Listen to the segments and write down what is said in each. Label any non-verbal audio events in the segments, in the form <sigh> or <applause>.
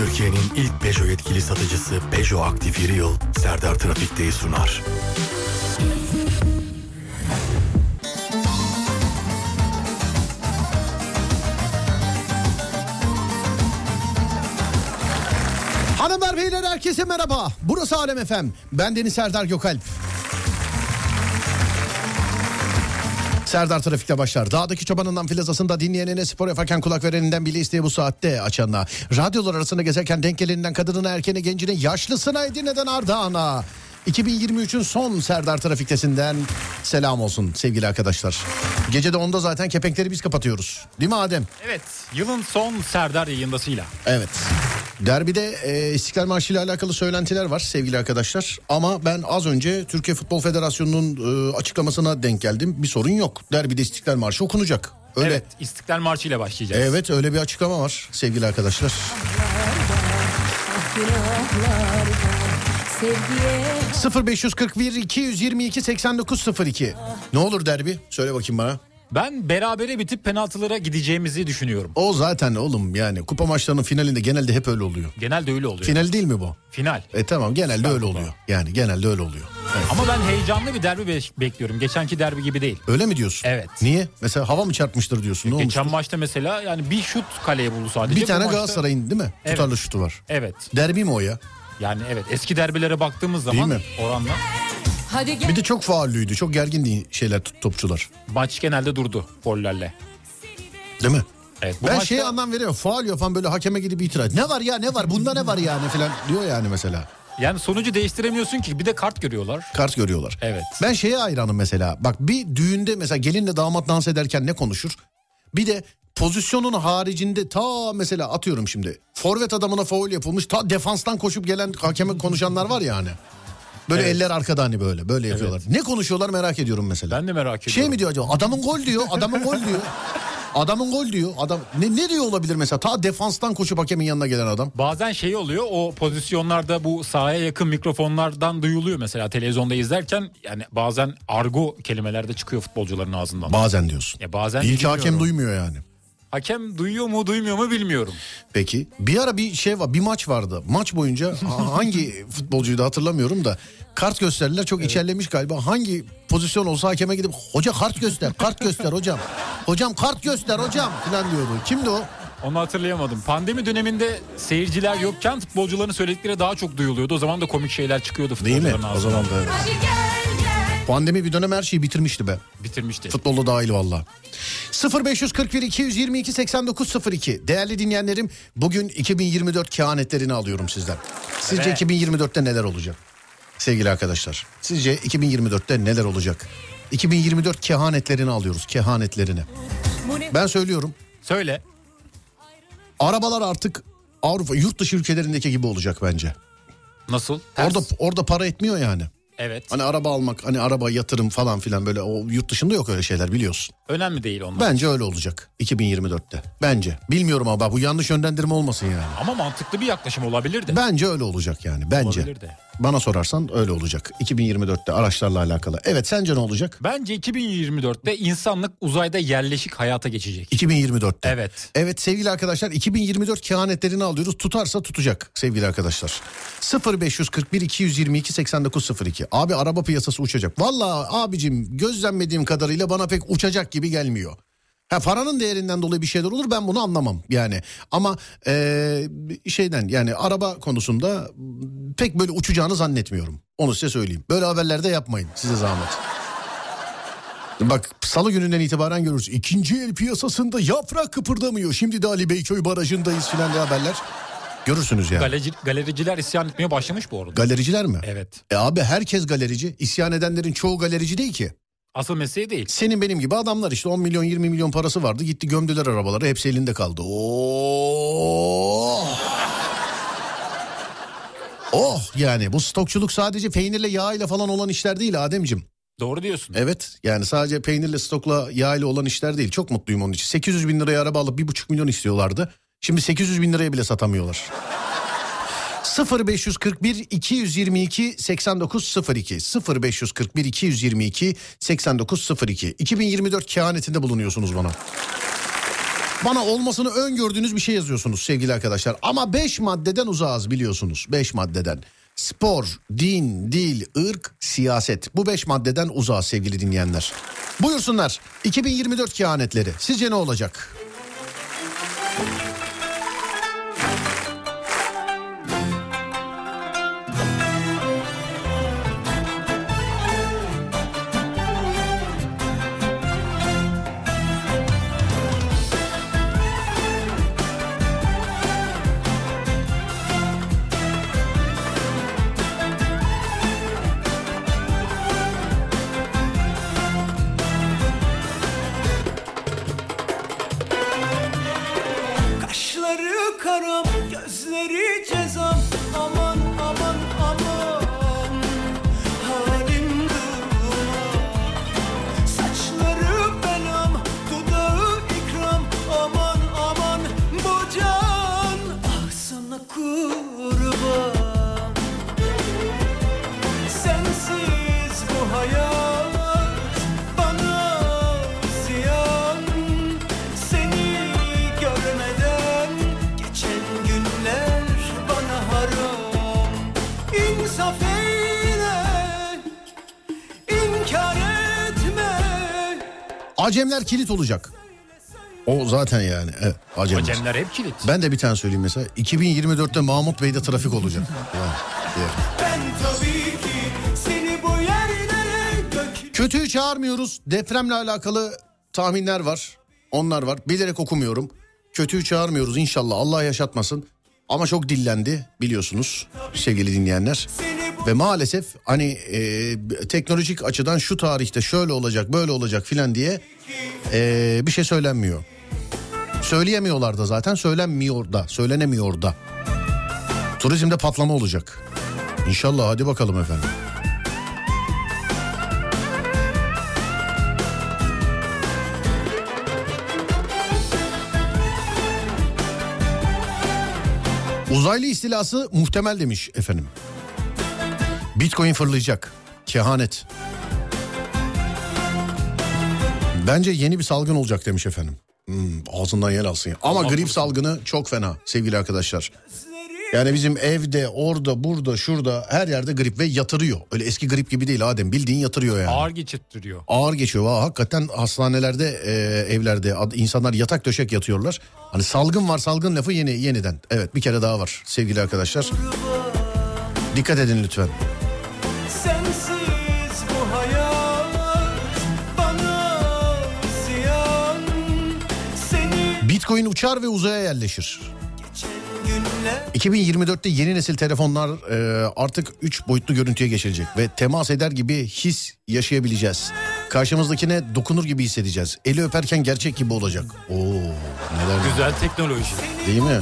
Türkiye'nin ilk Peugeot yetkili satıcısı Peugeot Aktif Yeri Yıl Serdar Trafik'teyi sunar. Hanımlar beyler herkese merhaba. Burası Alem Efem. Ben Deniz Serdar Gökalp. Serdar Trafik'te başlar. Dağdaki çobanından filazasında dinleyenine spor yaparken kulak vereninden bile isteye bu saatte açanla. Radyolar arasında gezerken denk geleninden kadınına erkene gencine yaşlısına Edirne'den Ardahan'a. 2023'ün son Serdar Trafik'tesinden selam olsun sevgili arkadaşlar. Gece de onda zaten kepenkleri biz kapatıyoruz. Değil mi Adem? Evet yılın son Serdar yayındasıyla. Evet. Derbide e, İstiklal Marşı ile alakalı söylentiler var sevgili arkadaşlar. Ama ben az önce Türkiye Futbol Federasyonu'nun e, açıklamasına denk geldim. Bir sorun yok. Derbide İstiklal Marşı okunacak. Öyle. Evet İstiklal Marşı ile başlayacağız. Evet öyle bir açıklama var sevgili arkadaşlar. Sevgiye 0541 222 8902. Ne olur derbi? Söyle bakayım bana. Ben berabere bitip penaltılara gideceğimizi düşünüyorum. O zaten oğlum yani kupa maçlarının finalinde genelde hep öyle oluyor. Genelde öyle oluyor. Final değil mi bu? Final. E tamam genelde Süper öyle Kupa. oluyor. Yani genelde öyle oluyor. Evet. Ama ben heyecanlı bir derbi be- bekliyorum. Geçenki derbi gibi değil. Öyle mi diyorsun? Evet. Niye? Mesela hava mı çarpmıştır diyorsun? Ne olmuştur? Geçen maçta mesela yani bir şut kaleye buldu sadece. Bir tane maçta- Galatasaray'ın değil mi? Evet. Tutarlı şutu var. Evet. Derbi mi o ya? Yani evet eski derbilere baktığımız zaman mi? oranla hadi gel Bir de çok faullüydü. Çok gergindi şeyler topçular. maç genelde durdu gollerle. Değil mi? Evet, bu ben maçta- şeye anlam veriyorum. Faul yapan böyle hakeme gidip itiraz. Ne var ya ne var? Bunda ne var yani falan diyor yani mesela. Yani sonucu değiştiremiyorsun ki bir de kart görüyorlar. Kart görüyorlar. Evet. Ben şeye hayranım mesela. Bak bir düğünde mesela gelinle damat dans ederken ne konuşur? Bir de pozisyonun haricinde ta mesela atıyorum şimdi. Forvet adamına faul yapılmış. Ta defanstan koşup gelen hakeme konuşanlar var ya hani. Böyle Evet. eller arkada hani böyle böyle yapıyorlar. Ne konuşuyorlar merak ediyorum mesela. Ben de merak ediyorum. Şey mi diyor acaba? Adamın gol diyor. Adamın gol diyor. Adamın gol diyor. Adam ne ne diyor olabilir mesela? Ta defanstan koşup hakemin yanına gelen adam. Bazen şey oluyor o pozisyonlarda bu sahaya yakın mikrofonlardan duyuluyor mesela televizyonda izlerken yani bazen argo kelimeler de çıkıyor futbolcuların ağzından. Bazen diyorsun. Ya bazen İlk hakem duymuyor yani. Hakem duyuyor mu duymuyor mu bilmiyorum. Peki bir ara bir şey var bir maç vardı. Maç boyunca <laughs> ha- hangi futbolcuyu da hatırlamıyorum da kart gösterdiler çok içerlemiş galiba. Hangi pozisyon olsa hakeme gidip hoca kart göster kart göster hocam. Hocam kart göster hocam falan diyordu. Kimdi o? Onu hatırlayamadım. Pandemi döneminde seyirciler yokken futbolcuların söyledikleri daha çok duyuluyordu. O zaman da komik şeyler çıkıyordu Değil mi? futbolcuların O ağzından. zaman da evet. Pandemi bir dönem her şeyi bitirmişti be. Bitirmişti. Futbolda dahil valla. 0541 222 8902 Değerli dinleyenlerim bugün 2024 kehanetlerini alıyorum sizden. Sizce Evet. 2024'te neler olacak? Sevgili arkadaşlar. Sizce 2024'te neler olacak? 2024 kehanetlerini alıyoruz. Kehanetlerini. Ben söylüyorum. Söyle. Arabalar artık Avrupa yurt dışı ülkelerindeki gibi olacak bence. Nasıl? Ters. Orada orada para etmiyor yani. Evet. Hani araba almak, hani araba yatırım falan filan böyle o yurt dışında yok öyle şeyler biliyorsun. Önemli değil onlar. Bence öyle olacak 2024'te. Bence. Bilmiyorum ama bu yanlış yönlendirme olmasın yani. Ama mantıklı bir yaklaşım olabilir de. Bence öyle olacak yani. Bence. Olabilir de. Bana sorarsan öyle olacak. 2024'te araçlarla alakalı. Evet sence ne olacak? Bence 2024'te insanlık uzayda yerleşik hayata geçecek. 2024'te. Evet. Evet sevgili arkadaşlar 2024 kehanetlerini alıyoruz. Tutarsa tutacak sevgili arkadaşlar. 0541 222 8902. Abi araba piyasası uçacak. Vallahi abicim gözlemlediğim kadarıyla bana pek uçacak gibi gelmiyor. Ha paranın değerinden dolayı bir şeyler olur ben bunu anlamam yani. Ama eee, şeyden yani araba konusunda pek böyle uçacağını zannetmiyorum. Onu size söyleyeyim. Böyle haberlerde yapmayın size zahmet. Bak salı gününden itibaren görürüz. İkinci el piyasasında yaprak kıpırdamıyor. Şimdi de Ali Beyköy barajındayız filan diye haberler. Görürsünüz yani. Galerici, galericiler isyan etmeye başlamış bu arada. Galericiler mi? evet. E abi herkes galerici. İsyan edenlerin çoğu galerici değil ki. Asıl mesleği değil. Senin benim gibi adamlar işte 10 milyon 20 milyon parası vardı. Gitti gömdüler arabaları hepsi elinde kaldı. Oh! Oh yani bu stokçuluk sadece peynirle yağ ile falan olan işler değil Ademcim. Doğru diyorsun. Evet yani sadece peynirle stokla yağ ile olan işler değil. Çok mutluyum onun için. 800 bin liraya araba alıp 1,5 milyon istiyorlardı. Şimdi 800 bin liraya bile satamıyorlar. 0541 222 8902 0541 222 8902 2024 kehanetinde bulunuyorsunuz bana. Bana olmasını öngördüğünüz bir şey yazıyorsunuz sevgili arkadaşlar. Ama 5 maddeden uzağız biliyorsunuz. 5 maddeden. Spor, din, dil, ırk, siyaset. Bu 5 maddeden uzağız sevgili dinleyenler. Buyursunlar. 2024 kehanetleri. Sizce ne olacak? Kaşları Acemler kilit olacak. O zaten yani. Evet, acemler. Acemler hep kilit. Ben de bir tane söyleyeyim mesela. 2024'te Mahmut Bey'de trafik olacak. Ya, ya. Ben tabii ki seni bu yerlere Kötüyü çağırmıyoruz. Depremle alakalı tahminler var. Onlar var. Bilerek okumuyorum. Kötüyü çağırmıyoruz inşallah. Allah yaşatmasın. Ama çok dillendi biliyorsunuz sevgili dinleyenler. Ve maalesef hani e, teknolojik açıdan şu tarihte şöyle olacak böyle olacak filan diye e, bir şey söylenmiyor. Söyleyemiyorlar da zaten söylenmiyor da söylenemiyor da. Turizmde patlama olacak. İnşallah hadi bakalım efendim. Uzaylı istilası muhtemel demiş efendim. Bitcoin fırlayacak. Kehanet. Bence yeni bir salgın olacak demiş efendim. Hmm, ağzından yer alsın ya. Ama grip salgını çok fena sevgili arkadaşlar. Yani bizim evde, orada, burada, şurada her yerde grip ve yatırıyor. Öyle eski grip gibi değil Adem bildiğin yatırıyor yani. Ağır geçirttiriyor. Ağır geçiyor. Valla hakikaten hastanelerde, e, evlerde ad- insanlar yatak döşek yatıyorlar. Hani salgın var salgın lafı yeni yeniden. Evet bir kere daha var sevgili arkadaşlar. Dikkat edin lütfen. Sensiz bu hayat bana ziyan Seni Bitcoin uçar ve uzaya yerleşir. Geçen günler 2024'te yeni nesil telefonlar e, artık 3 boyutlu görüntüye geçilecek ve temas eder gibi his yaşayabileceğiz. Karşımızdakine dokunur gibi hissedeceğiz. Eli öperken gerçek gibi olacak. Oo neler Güzel teknoloji. değil mi?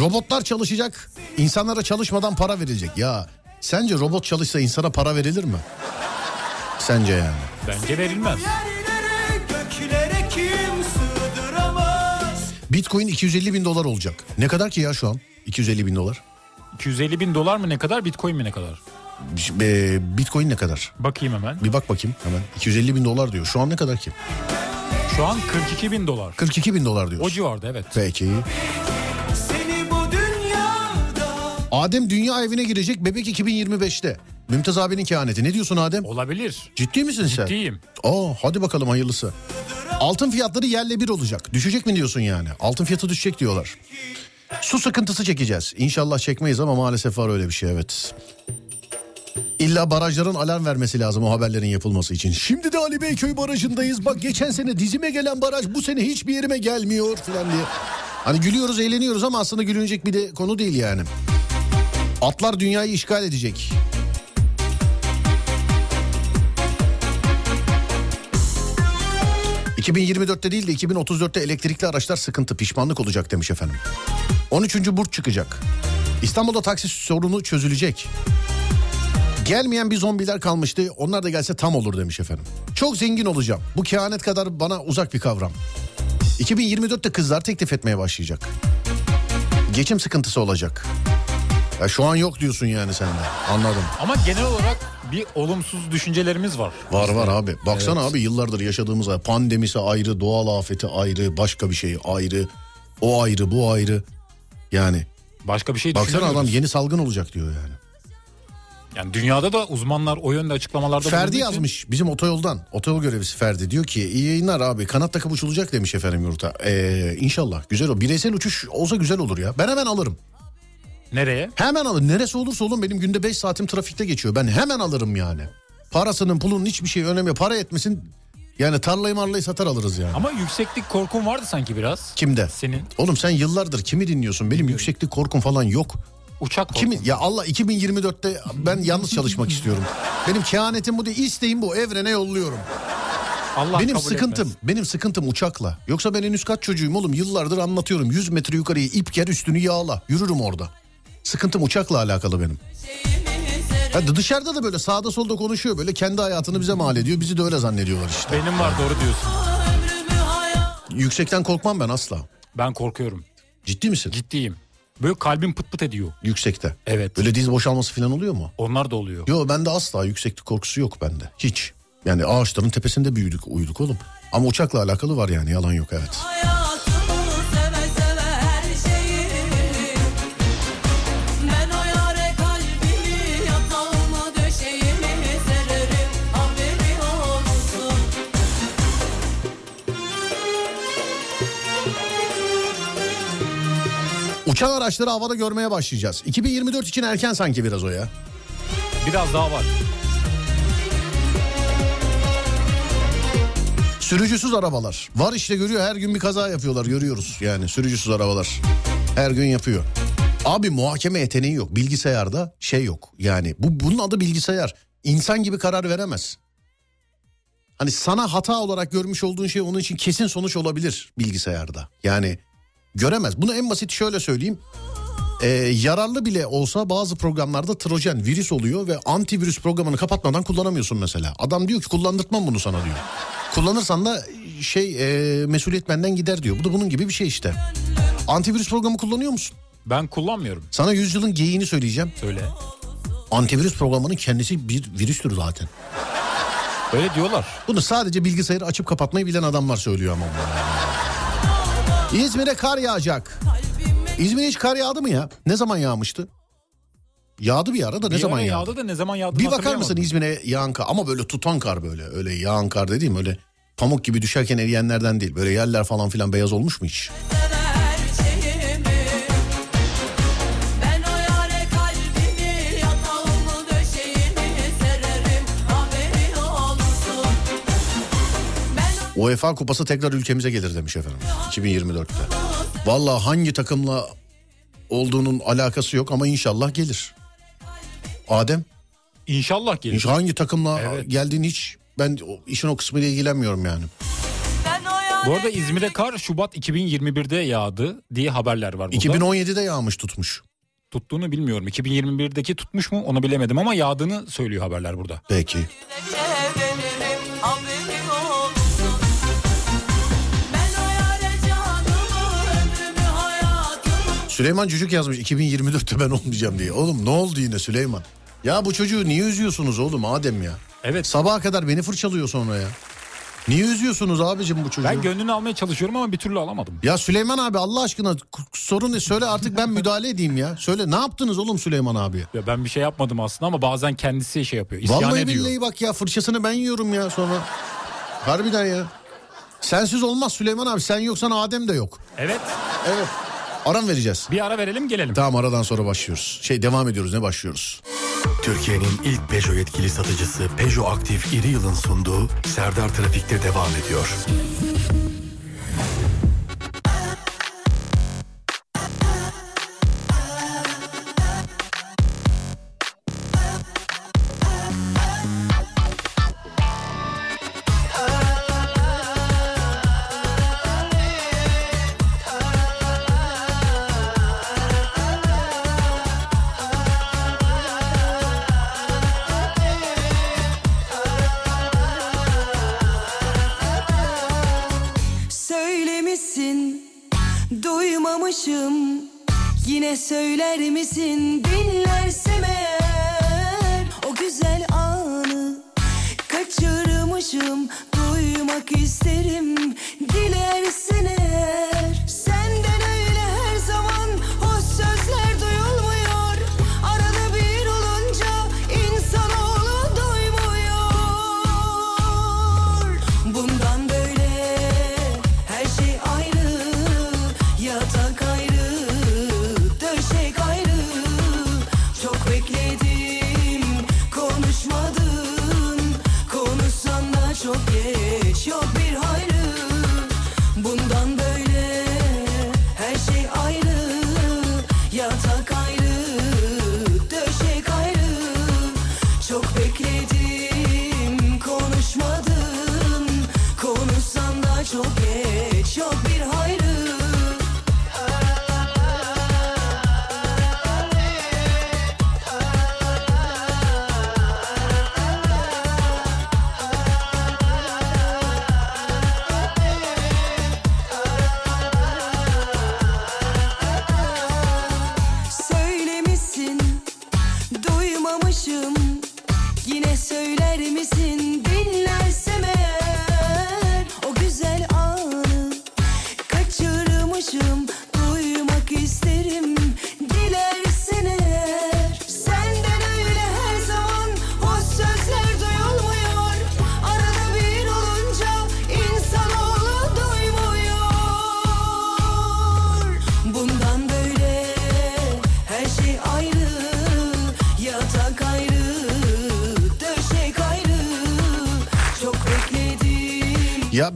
Robotlar çalışacak, insanlara çalışmadan para verilecek. Ya sence robot çalışsa insana para verilir mi? Sence yani? Bence verilmez. Bitcoin 250 bin dolar olacak. Ne kadar ki ya şu an? 250 bin dolar. 250 bin dolar mı ne kadar bitcoin mi ne kadar? E, Bitcoin ne kadar? Bakayım hemen. Bir bak bakayım hemen. 250 bin dolar diyor. Şu an ne kadar ki? Şu an 42 bin dolar. 42 bin dolar diyor. O civarda evet. Peki. Adem dünya evine girecek bebek 2025'te. Mümtaz abinin kehaneti. Ne diyorsun Adem? Olabilir. Ciddi misin sen? Ciddiyim. Aa, hadi bakalım hayırlısı. Altın fiyatları yerle bir olacak. Düşecek mi diyorsun yani? Altın fiyatı düşecek diyorlar. Su sıkıntısı çekeceğiz. İnşallah çekmeyiz ama maalesef var öyle bir şey evet. İlla barajların alarm vermesi lazım o haberlerin yapılması için. Şimdi de Ali Beyköy barajındayız. Bak geçen sene dizime gelen baraj bu sene hiçbir yerime gelmiyor falan diye. Hani gülüyoruz eğleniyoruz ama aslında gülünecek bir de konu değil yani. Atlar dünyayı işgal edecek. ...2024'te değil de 2034'te elektrikli araçlar sıkıntı pişmanlık olacak demiş efendim. 13. burç çıkacak. İstanbul'da taksi sorunu çözülecek. Gelmeyen bir zombiler kalmıştı. Onlar da gelse tam olur demiş efendim. Çok zengin olacağım. Bu kehanet kadar bana uzak bir kavram. 2024'te kızlar teklif etmeye başlayacak. Geçim sıkıntısı olacak. Ya şu an yok diyorsun yani sen de. Anladım. Ama genel olarak bir olumsuz düşüncelerimiz var. Var var abi. Baksana abi yıllardır yaşadığımız pandemisi ayrı, doğal afeti ayrı, başka bir şey ayrı. O ayrı, bu ayrı. Yani Başka bir şey baksana adam düşünemiyoruz. yeni salgın olacak diyor yani. Yani dünyada da uzmanlar o yönde açıklamalarda Ferdi bulunduğu için- yazmış bizim otoyoldan. Otoyol görevlisi Ferdi diyor ki iyi yayınlar abi kanat takıp uçulacak demiş efendim yurta. Ee, inşallah güzel o. Bireysel uçuş olsa güzel olur ya. Ben hemen alırım. Nereye? Hemen alırım. Neresi olursa olun benim günde 5 saatim trafikte geçiyor. Ben hemen alırım yani. Parasının pulunun hiçbir şey önemi yok. Para etmesin yani tarlayı marlayı satar alırız yani. Ama yükseklik korkun vardı sanki biraz. Kimde? Senin Oğlum sen yıllardır kimi dinliyorsun? Benim yükseklik korkum falan yok. uçak korkun. Kimi ya Allah 2024'te ben yalnız çalışmak istiyorum. Benim kehanetim bu değil, isteğim bu. Evrene yolluyorum. Allah benim sıkıntım, etmez. benim sıkıntım uçakla. Yoksa ben en üst kat çocuğuyum oğlum. Yıllardır anlatıyorum. 100 metre yukarıya ip ger üstünü yağla. Yürürüm orada. Sıkıntım uçakla alakalı benim. Ha, dışarıda da böyle sağda solda konuşuyor. Böyle kendi hayatını bize mal ediyor. Bizi de öyle zannediyorlar işte. Benim var doğru diyorsun. Yüksekten korkmam ben asla. Ben korkuyorum. Ciddi misin? Ciddiyim. Böyle kalbim pıt pıt ediyor. Yüksekte. Evet. Böyle diz boşalması falan oluyor mu? Onlar da oluyor. Yok bende asla yükseklik korkusu yok bende. Hiç. Yani ağaçların tepesinde büyüdük, uyuduk oğlum. Ama uçakla alakalı var yani yalan yok evet. Hayatımı Uçan araçları havada görmeye başlayacağız. 2024 için erken sanki biraz o ya. Biraz daha var. Sürücüsüz arabalar. Var işte görüyor her gün bir kaza yapıyorlar görüyoruz yani sürücüsüz arabalar. Her gün yapıyor. Abi muhakeme yeteneği yok. Bilgisayarda şey yok. Yani bu bunun adı bilgisayar. İnsan gibi karar veremez. Hani sana hata olarak görmüş olduğun şey onun için kesin sonuç olabilir bilgisayarda. Yani göremez. Bunu en basit şöyle söyleyeyim. Ee, yararlı bile olsa bazı programlarda trojan virüs oluyor ve antivirüs programını kapatmadan kullanamıyorsun mesela. Adam diyor ki kullandırtmam bunu sana diyor. Kullanırsan da şey e, mesuliyet benden gider diyor. Bu da bunun gibi bir şey işte. Antivirüs programı kullanıyor musun? Ben kullanmıyorum. Sana yüzyılın geyiğini söyleyeceğim. Söyle. Antivirüs programının kendisi bir virüstür zaten. Öyle diyorlar. Bunu sadece bilgisayarı açıp kapatmayı bilen adamlar söylüyor ama. bunu. İzmir'e kar yağacak. İzmir'e hiç kar yağdı mı ya? Ne zaman yağmıştı? Yağdı bir ara da ne Bir zaman yağdı? yağdı da ne zaman yağdı Bir bakar mısın İzmir'e yağan kar ama böyle tutan kar böyle öyle yağan kar dediğim öyle pamuk gibi düşerken eriyenlerden değil. Böyle yerler falan filan beyaz olmuş mu hiç? UEFA kupası tekrar ülkemize gelir demiş efendim 2024'te. Vallahi hangi takımla olduğunun alakası yok ama inşallah gelir. Adem İnşallah gelir. hangi takımla Evet. geldiğini hiç ben o- işin o kısmıyla ilgilenmiyorum yani. Bu arada İzmir'e kar Şubat 2021'de yağdı diye haberler var burada. 2017'de yağmış tutmuş. Tuttuğunu bilmiyorum. 2021'deki tutmuş mu onu bilemedim ama yağdığını söylüyor haberler burada. Peki. Süleyman Cücük yazmış 2024'te ben olmayacağım diye. Oğlum ne oldu yine Süleyman? Ya bu çocuğu niye üzüyorsunuz oğlum Adem ya? Evet. Sabaha kadar beni fırçalıyor sonra ya. Niye üzüyorsunuz abicim bu çocuğu? Ben gönlünü almaya çalışıyorum ama bir türlü alamadım. ya Süleyman abi Allah aşkına sorun söyle artık ben müdahale edeyim ya. Söyle ne yaptınız oğlum Süleyman abi? Ya ben bir şey yapmadım aslında ama bazen kendisi şey yapıyor. İsyan Vallahi ediyor. billahi bak ya fırçasını ben yiyorum ya sonra. Harbiden ya. Sensiz olmaz Süleyman abi sen yoksan Adem de yok. Evet. Evet. Aram vereceğiz. Bir ara verelim gelelim. Tamam aradan sonra başlıyoruz. Şey devam ediyoruz ne başlıyoruz? Türkiye'nin ilk Peugeot yetkili satıcısı Peugeot Aktif İri Yıl'ın sunduğu Serdar Trafik'te devam ediyor. Duymamışım Yine söyler misin? Dinlersem eğer O güzel anı kaçırmışım. Duymak isterim dilersen eğer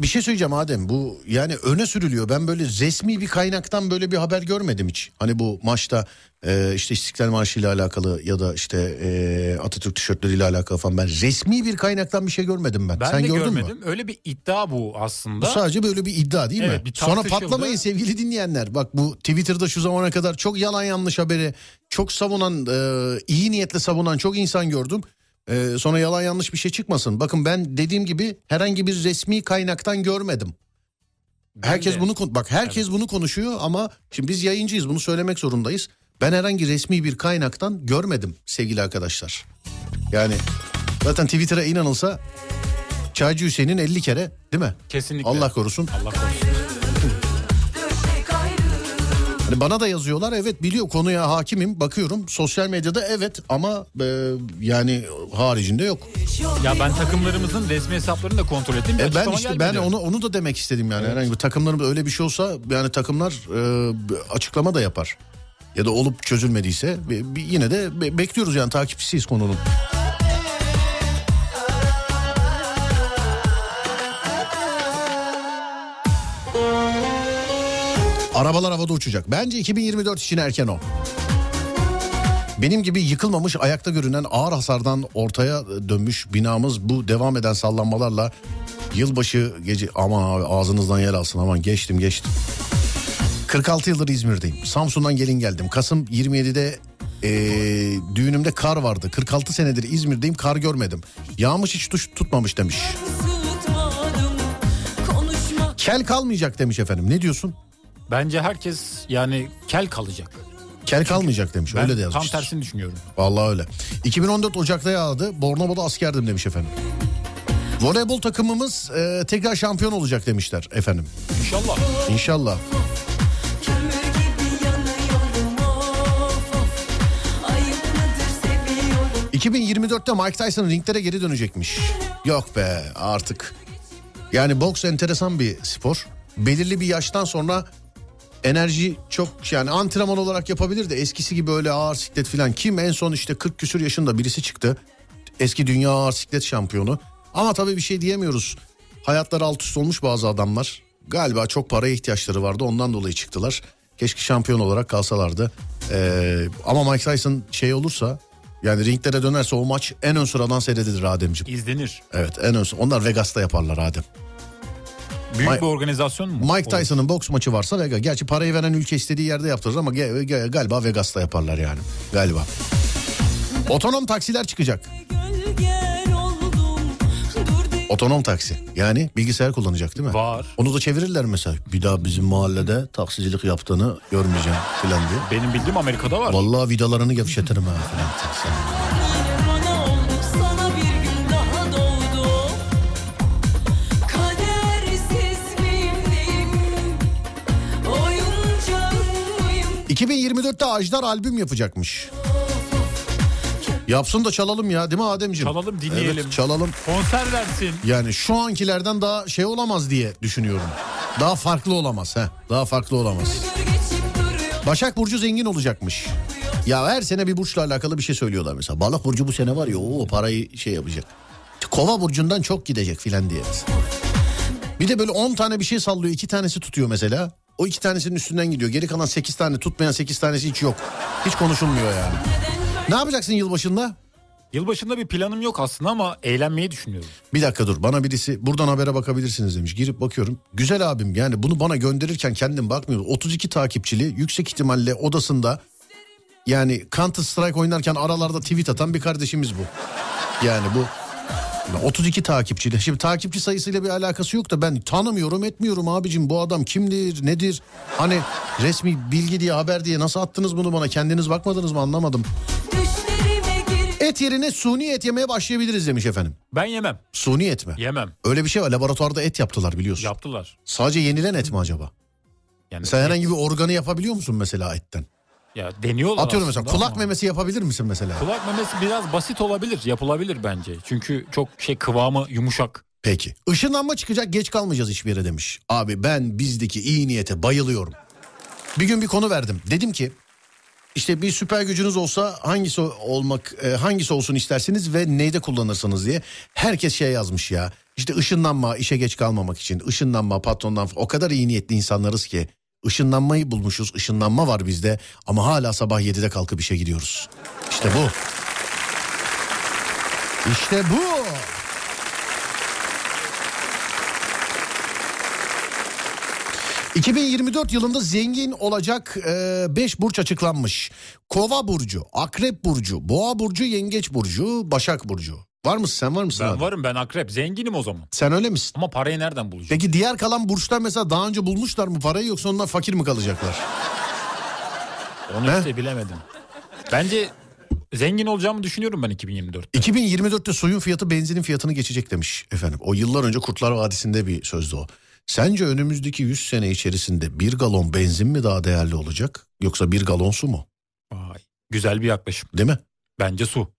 bir şey söyleyeceğim Adem bu yani öne sürülüyor. Ben böyle resmi bir kaynaktan böyle bir haber görmedim hiç. Hani bu maçta e, işte İstiklal Marşı ile alakalı ya da işte e, Atatürk tişörtleriyle alakalı falan ben resmi bir kaynaktan bir şey görmedim ben. Ben Sen de gördün görmedim. mü? Öyle bir iddia bu aslında. Bu sadece böyle bir iddia değil Evet, mi? Sonra patlamayın sevgili dinleyenler. Bak bu Twitter'da şu zamana kadar çok yalan yanlış haberi çok savunan e, iyi niyetle savunan çok insan gördüm. E, sonra yalan yanlış bir şey çıkmasın. Bakın ben dediğim gibi herhangi bir resmi kaynaktan görmedim. Ben Herkes de. bunu bak herkes bunu konuşuyor ama şimdi biz yayıncıyız bunu söylemek zorundayız. Ben herhangi resmi bir kaynaktan görmedim sevgili arkadaşlar. Yani zaten Twitter'a inanılsa Çaycı Hüseyin'in 50 kere değil mi? Kesinlikle. Allah korusun. Allah korusun. Hani bana da yazıyorlar evet biliyor konuya hakimim bakıyorum sosyal medyada evet ama e, yani haricinde yok. Ya ben takımlarımızın resmi hesaplarını da kontrol ettim. E ben işte ben onu onu da demek istedim yani herhangi bir takımlarımda öyle bir şey olsa yani takımlar e, açıklama da yapar. Ya da olup çözülmediyse yine de be- bekliyoruz yani takipçisiyiz konunun. Arabalar havada uçacak. Bence 2024 için erken o. Benim gibi yıkılmamış ayakta görünen ağır hasardan ortaya dönmüş binamız bu devam eden sallanmalarla yılbaşı gece aman abi ağzınızdan yer alsın aman geçtim geçtim. 46 yıldır İzmir'deyim. Samsun'dan gelin geldim. Kasım 27'de eee, düğünümde kar vardı. 46 senedir İzmir'deyim kar görmedim. Yağmış hiç tuş, tutmamış demiş. Kel kalmayacak demiş efendim. Ne diyorsun? Bence herkes yani kel kalacak. Kel kalmayacak demiş. Ben öyle de tam yazmıştır. tersini düşünüyorum. Vallahi öyle. 2014 Ocak'ta yağdı. Bornova'da askerdim demiş efendim. Voleybol takımımız e, tekrar şampiyon olacak demişler efendim. İnşallah. İnşallah. kömür gibi yanıyorum of of Ayıp mıdır seviyorum 2024'te Mike Tyson ringlere geri dönecekmiş. Yok be artık. Yani boks enteresan bir spor. Belirli bir yaştan sonra enerji çok yani antrenman olarak yapabilir de eskisi gibi öyle ağır siklet falan. Kim en son işte 40 küsür yaşında birisi çıktı. Eski dünya ağır siklet şampiyonu. Ama tabii bir şey diyemiyoruz. Hayatları alt üst olmuş bazı adamlar. Galiba çok paraya ihtiyaçları vardı ondan dolayı çıktılar. Keşke şampiyon olarak kalsalardı. Ee, ama Mike Tyson şey olursa yani ringlere dönerse o maç en ön sıradan seyredilir Ademciğim. İzlenir. Evet en ön Onlar Vegas'ta yaparlar Adem. Büyük Mike- bir organizasyon mu? Mike. Tyson'ın boks maçı varsa Vegas. Gerçi parayı veren ülke istediği yerde yaptırır ama ge- ge- galiba Vegas'ta yaparlar yani. Galiba. Otonom taksiler çıkacak. Otonom taksi. Yani bilgisayar kullanacak değil mi? Var. Onu da çevirirler mesela. Bir daha bizim mahallede taksicilik yaptığını görmeyeceğim falan diye. Benim bildiğim Amerika'da var. Vallahi vidalarını gevşetirim ha falan. 2024'te Ajdar albüm yapacakmış. Yapsın da çalalım ya değil mi Ademciğim? Çalalım, dinleyelim. Evet, çalalım. Konser versin. Yani şu ankilerden daha şey olamaz diye düşünüyorum. Daha farklı olamaz. He. Daha farklı olamaz. Başak Burcu zengin olacakmış. Ya her sene bir burçla alakalı bir şey söylüyorlar mesela. Balık Burcu bu sene var ya o parayı şey yapacak. Kova Burcu'ndan çok gidecek filan diye. Bir de böyle 10 tane bir şey sallıyor. iki tanesi tutuyor mesela. O iki tanesinin üstünden gidiyor. Geri kalan 8 tane tutmayan 8 tanesi hiç yok. Hiç konuşulmuyor yani. Ne yapacaksın yılbaşında? Yılbaşında bir planım yok aslında ama eğlenmeyi düşünüyorum. Bir dakika dur bana birisi buradan habere bakabilirsiniz demiş. Girip bakıyorum. Güzel abim yani bunu bana gönderirken kendim bakmıyorum. 32 takipçili yüksek ihtimalle odasında yani Counter Strike oynarken aralarda tweet atan bir kardeşimiz bu. Yani bu 32 takipçili. Şimdi takipçi sayısıyla bir alakası yok da ben tanımıyorum etmiyorum abicim bu adam kimdir nedir? Hani resmi bilgi diye haber diye nasıl attınız bunu bana kendiniz bakmadınız mı anlamadım. Et yerine suni et yemeye başlayabiliriz demiş efendim. Ben yemem. Suni et mi? Yemem. Öyle bir şey var laboratuvarda et yaptılar biliyorsun. Yaptılar. Sadece yenilen et mi acaba? Yani Sen herhangi bir organı yapabiliyor musun mesela etten? Ya deniyorlar Atıyorum mesela kulak ama- memesi yapabilir misin mesela? Kulak memesi biraz basit olabilir. Yapılabilir bence. Çünkü çok şey kıvamı yumuşak. Peki. Işınlanma çıkacak geç kalmayacağız hiçbir yere demiş. Abi ben bizdeki iyi niyete bayılıyorum. Bir gün bir konu verdim. Dedim ki işte bir süper gücünüz olsa hangisi olmak e, hangisi olsun istersiniz ve neyde kullanırsınız diye. Herkes şey yazmış ya. İşte ışınlanma işe geç kalmamak için. ışınlanma patrondan o kadar iyi niyetli insanlarız ki. Işınlanmayı bulmuşuz. ışınlanma var bizde ama hala sabah 7'de kalkıp işe gidiyoruz. İşte bu. İşte bu. ...2024 yılında zengin olacak 5 burç açıklanmış. Kova burcu, Akrep burcu, Boğa burcu, Yengeç burcu, Başak burcu. Var mısın sen var mısın? Ben abi? varım ben akrep. Zenginim o zaman. Sen öyle misin? Ama parayı nereden bulacağım? Peki diğer kalan burçlar mesela daha önce bulmuşlar mı parayı yoksa onlar fakir mi kalacaklar? Onu He? işte bilemedim. Bence zengin olacağımı düşünüyorum ben 2024'te. 2024'te suyun fiyatı benzinin fiyatını geçecek demiş efendim. O yıllar önce Kurtlar Vadisi'nde bir sözdü o. Sence önümüzdeki 100 sene içerisinde bir galon benzin mi daha değerli olacak yoksa bir galon su mu? Vay. Güzel bir yaklaşım. Değil mi? Bence su.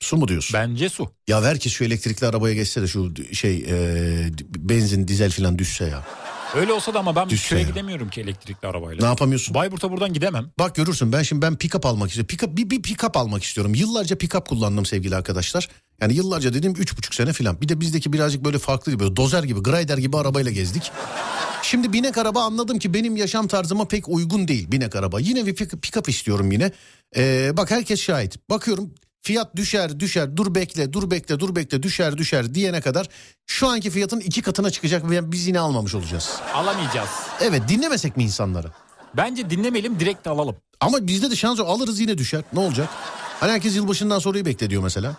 Su mu diyorsun? Bence su. Ya herkes şu elektrikli arabaya geçse de şu şey e, benzin dizel falan düşse ya. Öyle olsa da ama ben Düşse köye ya. gidemiyorum ki elektrikli Ne arabayla. yapamıyorsun? Bayburt'a buradan gidemem. Bak görürsün ben şimdi ben pick-up almak istiyorum. Pick-up, bir, bir pick-up almak istiyorum. Yıllarca pick-up kullandım sevgili arkadaşlar. Yani yıllarca dediğim üç buçuk sene falan. Bir de bizdeki birazcık böyle farklı böyle dozer gibi, grider gibi arabayla gezdik. Şimdi binek araba anladım ki benim yaşam tarzıma pek uygun değil binek araba. Yine bir pick- pick-up istiyorum yine. Ee, bak herkes şahit. Bakıyorum fiyat düşer düşer dur bekle dur bekle dur bekle düşer düşer diyene kadar şu anki fiyatın iki katına çıkacak ve biz yine almamış olacağız. Alamayacağız. Evet dinlemesek mi insanları? Bence dinlemeyelim direkt de alalım. Ama bizde de şans yok. Alırız yine düşer. Ne olacak? Hani herkes yılbaşından sonrayı bekle diyor mesela.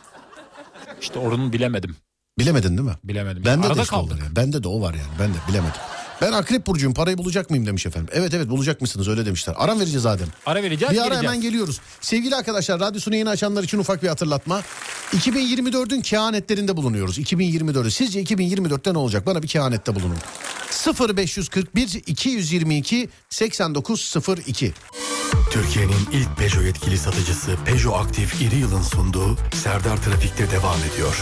İşte onu bilemedim. Bilemedin değil mi? Bilemedim. Bende Arada de işte kaldık. yani. Bende de o var yani. Ben de bilemedim. Ben akrep burcuyum parayı bulacak mıyım demiş efendim. Evet evet bulacak mısınız öyle demişler. Aram vereceğiz Adem. Ara vereceğiz Bir ara geleceğiz. hemen geliyoruz. Sevgili arkadaşlar radyosunu yeni açanlar için ufak bir hatırlatma. 2024'ün kehanetlerinde bulunuyoruz. 2024'ü. Sizce 2024'te ne olacak? Bana bir kehanette bulunun. 0541 222 8902. Türkiye'nin ilk Peugeot yetkili satıcısı Peugeot Aktif İri Yıl'ın sunduğu Serdar Trafik'te devam ediyor.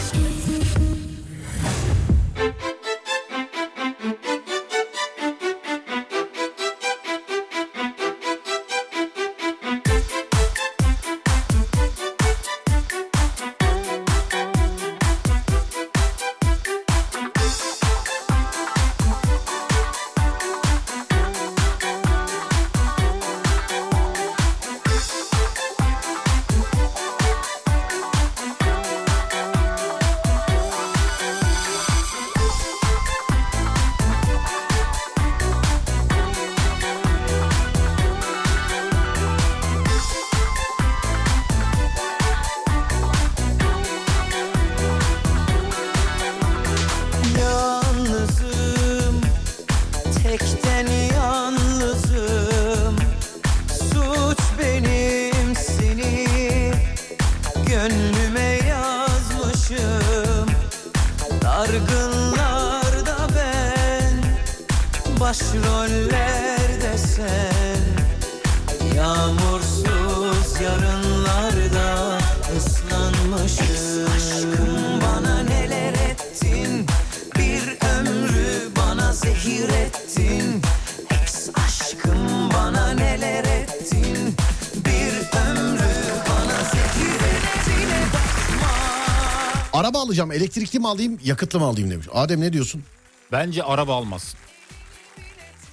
Elektrikli mi alayım yakıtlı mı alayım demiş. Adem ne diyorsun? Bence araba almasın.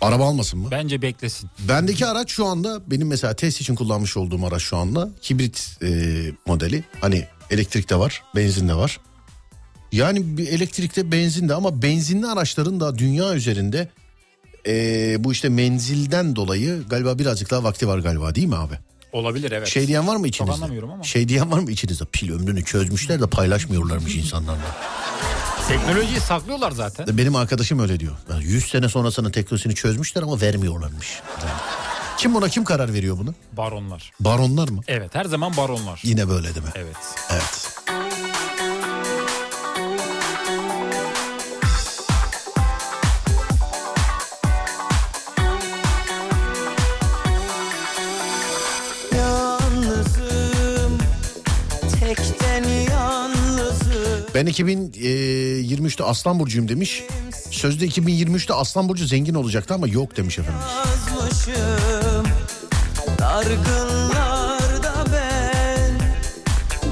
Araba almasın mı? Bence beklesin. Bendeki araç şu anda benim mesela test için kullanmış olduğum araç şu anda hibrit e, modeli. Hani elektrik de var, benzin de var. Yani bir elektrikte benzin de ama benzinli araçların da dünya üzerinde e, bu işte menzilden dolayı galiba birazcık daha vakti var galiba değil mi abi? Olabilir evet. Şey diyen var mı içinizde? anlamıyorum ama. Şey diyen var mı içinizde? Pil ömrünü çözmüşler de paylaşmıyorlarmış insanlarla. Teknolojiyi saklıyorlar zaten. Benim arkadaşım öyle diyor. 100 sene sonrasının teknolojisini çözmüşler ama vermiyorlarmış. Kim buna kim karar veriyor bunu? Baronlar. Baronlar mı? Evet her zaman baronlar. Yine böyle değil mi? Evet. Evet. Ben 2023'te Aslan Burcu'yum demiş. Sözde 2023'te Aslan Burcu zengin olacaktı ama yok demiş efendim. Yazmışım Dargınlarda ben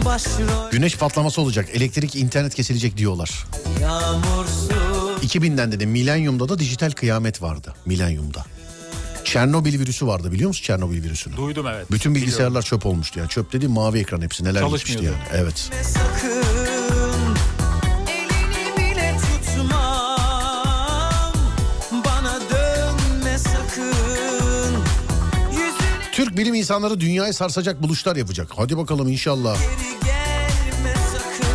Başrol Güneş patlaması olacak, elektrik, internet kesilecek diyorlar. Yağmursuz 2000'den dedi milenyumda da dijital kıyamet vardı. Milenyumda. Çernobil virüsü vardı biliyor musun Çernobil virüsünü? Duydum evet. Bütün Biliyorum. bilgisayarlar çöp olmuştu yani. Çöp dediğim mavi ekran hepsi neler gitmişti yani. Evet. sakın Türk bilim insanları dünyayı sarsacak buluşlar yapacak. Hadi bakalım inşallah. sakın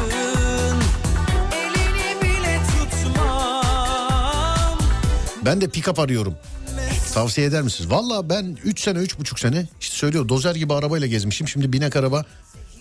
Ben de pick-up arıyorum. Tavsiye eder misiniz? Valla ben 3 sene 3,5 sene işte söylüyor dozer gibi arabayla gezmişim. Şimdi binek araba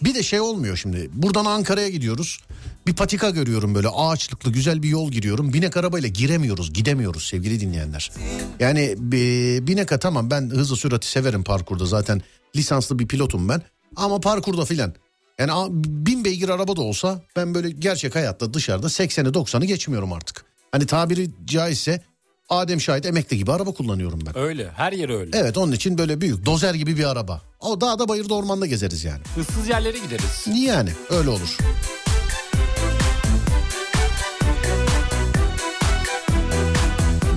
bir de şey olmuyor şimdi. Buradan Ankara'ya gidiyoruz. Bir patika görüyorum böyle ağaçlıklı güzel bir yol giriyorum. Binek arabayla giremiyoruz gidemiyoruz sevgili dinleyenler. Yani bi- binek tamam ben hızlı sürati severim parkurda zaten lisanslı bir pilotum ben. Ama parkurda filan yani bin beygir araba da olsa ben böyle gerçek hayatta dışarıda 80'i 90'ı geçmiyorum artık. Hani tabiri caizse Adem Şahit emekli gibi araba kullanıyorum ben. Öyle her yer öyle. Evet onun için böyle büyük dozer gibi bir araba. O dağda bayırda ormanda gezeriz yani. Issız yerlere gideriz. Yani öyle olur.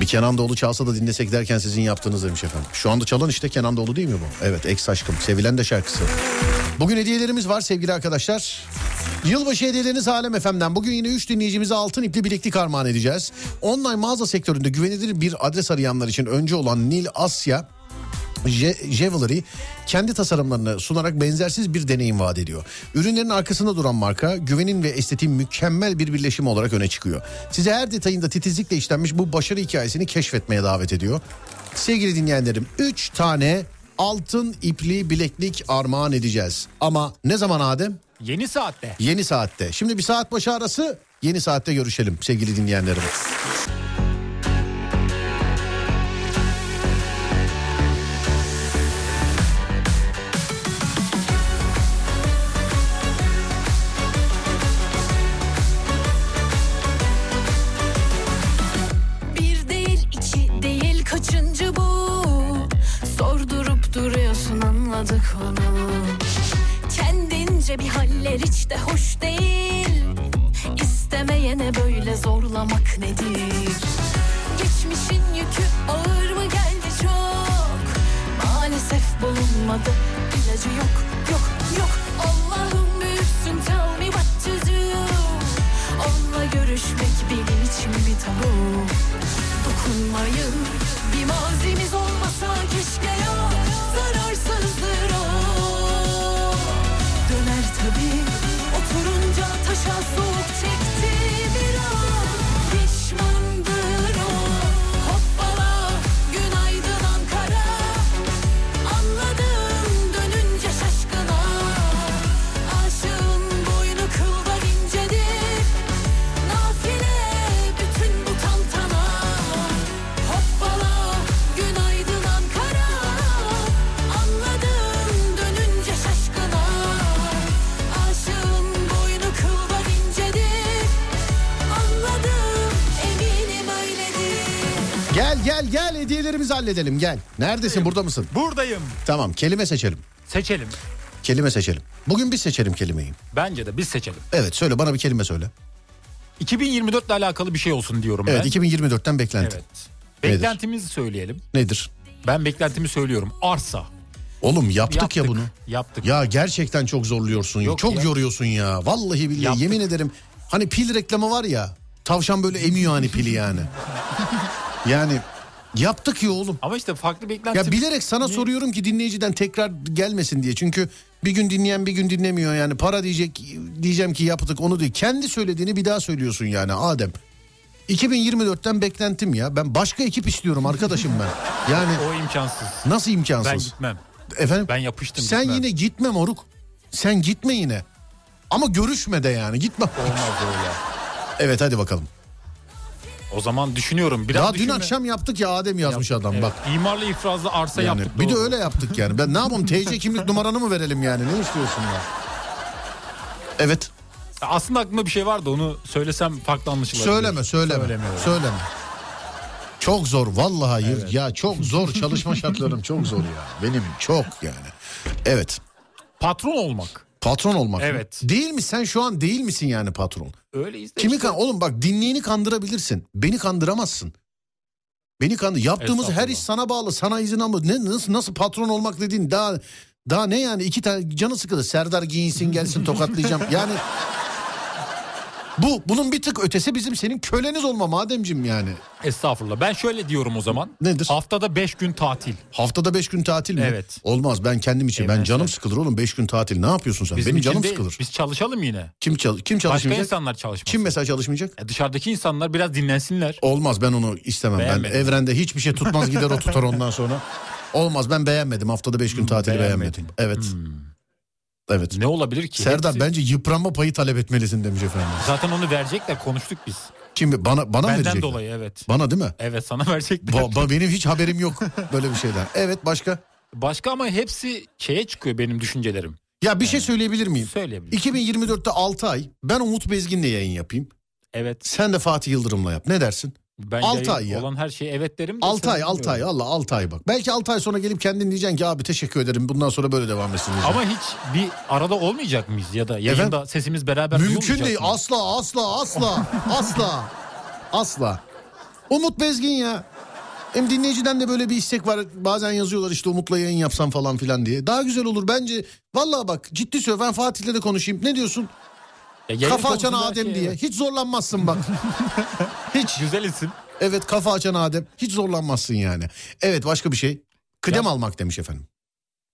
Bir Kenan Doğulu çalsa da dinlesek derken sizin yaptığınız demiş efendim. Şu anda çalan işte Kenan Doğulu değil mi bu? Evet ex aşkım sevilen de şarkısı. Bugün hediyelerimiz var sevgili arkadaşlar. Yılbaşı hediyeleriniz Alem FM'den. Bugün yine 3 dinleyicimize altın ipli bileklik armağan edeceğiz. Online mağaza sektöründe güvenilir bir adres arayanlar için önce olan Nil Asya Je- Jewelry kendi tasarımlarını sunarak benzersiz bir deneyim vaat ediyor. Ürünlerin arkasında duran marka güvenin ve estetiğin mükemmel bir birleşimi olarak öne çıkıyor. Size her detayında titizlikle işlenmiş bu başarı hikayesini keşfetmeye davet ediyor. Sevgili dinleyenlerim 3 tane altın ipli bileklik armağan edeceğiz. Ama ne zaman Adem? Yeni saatte. Yeni saatte. Şimdi bir saat başı arası yeni saatte görüşelim sevgili dinleyenlerim. Kendince bir haller hiç de hoş değil. İstemeyene böyle zorlamak nedir? Geçmişin yükü ağır mı geldi çok? Maalesef bulunmadı ilacı yok yok yok. Allah'ım büyüksün tell me what to do. Onunla görüşmek benim için bir tabu. Dokunmayın bir mazimiz olmasa keşke ya. Zararsızdır şans Gel gel gel hediyelerimizi halledelim gel. Neredesin burada mısın? Buradayım. Tamam kelime seçelim. Seçelim. Kelime seçelim. Bugün biz seçelim kelimeyi. Bence de biz seçelim. Evet söyle bana bir kelime söyle. 2024 ile alakalı bir şey olsun diyorum Evet ben. 2024'ten beklenti. Evet. Beklentimizi söyleyelim. Nedir? Ben beklentimi söylüyorum. Arsa. Oğlum yaptık, Yaptık. ya bunu. Yaptık. Ya gerçekten çok zorluyorsun. Yok çok ya. yoruyorsun ya. Vallahi billahi Yaptık. yemin ederim. Hani pil reklamı var ya. Tavşan böyle emiyor hani pili yani. <laughs> yani yaptık ya oğlum. Ama işte farklı beklentim. Ya bilerek sana soruyorum ki dinleyiciden tekrar gelmesin diye. Çünkü bir gün dinleyen bir gün dinlemiyor yani. Para diyecek diyeceğim ki yaptık onu değil. Kendi söylediğini bir daha söylüyorsun yani Adem. 2024'ten beklentim ya. Ben başka ekip istiyorum arkadaşım ben. <laughs> Yani O imkansız. nasıl Ben imkansız? gitmem. Efendim? Ben yapıştım. Sen gitmem. yine gitme moruk. Sen gitme yine. Ama görüşme de yani gitme. Olmaz öyle. Evet hadi bakalım. O zaman düşünüyorum. Biraz Daha dün düşünme. akşam yaptık ya Adem yazmış adam Evet. bak. İmarlı ifrazlı arsa Yani yaptık. bir de doğru. öyle yaptık yani. Ben ne yapayım TC <laughs> kimlik numaranı mı verelim yani? Ne istiyorsun ya? Evet. Aslında aklımda bir şey vardı onu söylesem farklı anlaşılabilir. Söyleme söyleme. Söylemiyorum. Söyleme. Çok zor vallahi hayır. Ya çok zor çalışma şartlarım çok zor ya. Benim çok yani. Evet. Patron olmak. Patron olmak. mı? Evet. Değil mi? Sen şu an değil misin yani patron? Öyleyiz de Kimi işte. kan oğlum bak dinleyeni kandırabilirsin. Beni kandıramazsın. Beni kandır. Yaptığımız her iş sana bağlı. Sana izin alma. Ne nasıl nasıl patron olmak dediğin daha daha ne yani iki tane canı sıkılır. Serdar giyinsin gelsin tokatlayacağım. Yani bu bunun bir tık ötesi bizim senin köleniz olma mademcim yani. Estağfurullah. Ben şöyle diyorum o zaman. Nedir? Haftada 5 gün tatil. Haftada beş gün tatil mi? Evet. Olmaz ben kendim için. Ben Evet, canım evet. sıkılır oğlum beş gün tatil. Ne yapıyorsun sen? Bizim Benim canım değil. sıkılır. Biz çalışalım yine. Kim çal kim Başka çalışmayacak? insanlar çalışmasın. Kim mesela çalışmayacak? Ya dışarıdaki insanlar biraz dinlensinler. Olmaz ben onu istemem. Beğenmedim. Ben evrende hiçbir şey tutmaz gider o tutar <laughs> ondan sonra. Olmaz ben beğenmedim. Haftada beş gün tatili Hmm, beğenmedin. Hmm. beğenmedim. Evet. Evet. Ne olabilir ki? Serdar Hepsi- bence yıpranma payı talep etmelisin demiş efendim. Zaten onu verecekler konuştuk biz. Kim bana bana Benden verecekler? dolayı evet. Bana değil mi? Evet sana <laughs> verecekler. Ba- ba- benim hiç haberim yok böyle bir şeyden. Evet başka? Başka ama hepsi şeye çıkıyor benim düşüncelerim. Ya bir şey söyleyebilir miyim? Söyleyebilirim. 2024'te 6 ay ben Umut Bezgin'le yayın yapayım. Evet. Sen de Fatih Yıldırım'la yap. Ne dersin? Ben Altı yayın ay ya. olan her şeye evet derim. de 6 sen ay 6 ay. Allah 6 ay bak. Belki 6 ay sonra gelip kendin diyeceksin ki abi teşekkür ederim bundan sonra böyle devam etsin diyeceksin. Ama hiç bir arada olmayacak mıyız ya da yayında Efendim? sesimiz beraber Mümkün değil. mı? Asla asla asla <laughs> asla asla. Umut Bezgin ya. Hem dinleyiciden de böyle bir istek var. Bazen yazıyorlar işte Umut'la yayın yapsam falan filan diye. Daha güzel olur bence. Vallahi bak ciddi söylüyorum ben Fatih'le de konuşayım. Ne diyorsun? Ya kafa açan Adem diye. evet. Hiç zorlanmazsın bak. <laughs> Hiç. Güzel isim. Evet kafa açan Adem. Hiç zorlanmazsın yani. Evet başka bir şey. Kıdem Ya- almak demiş efendim.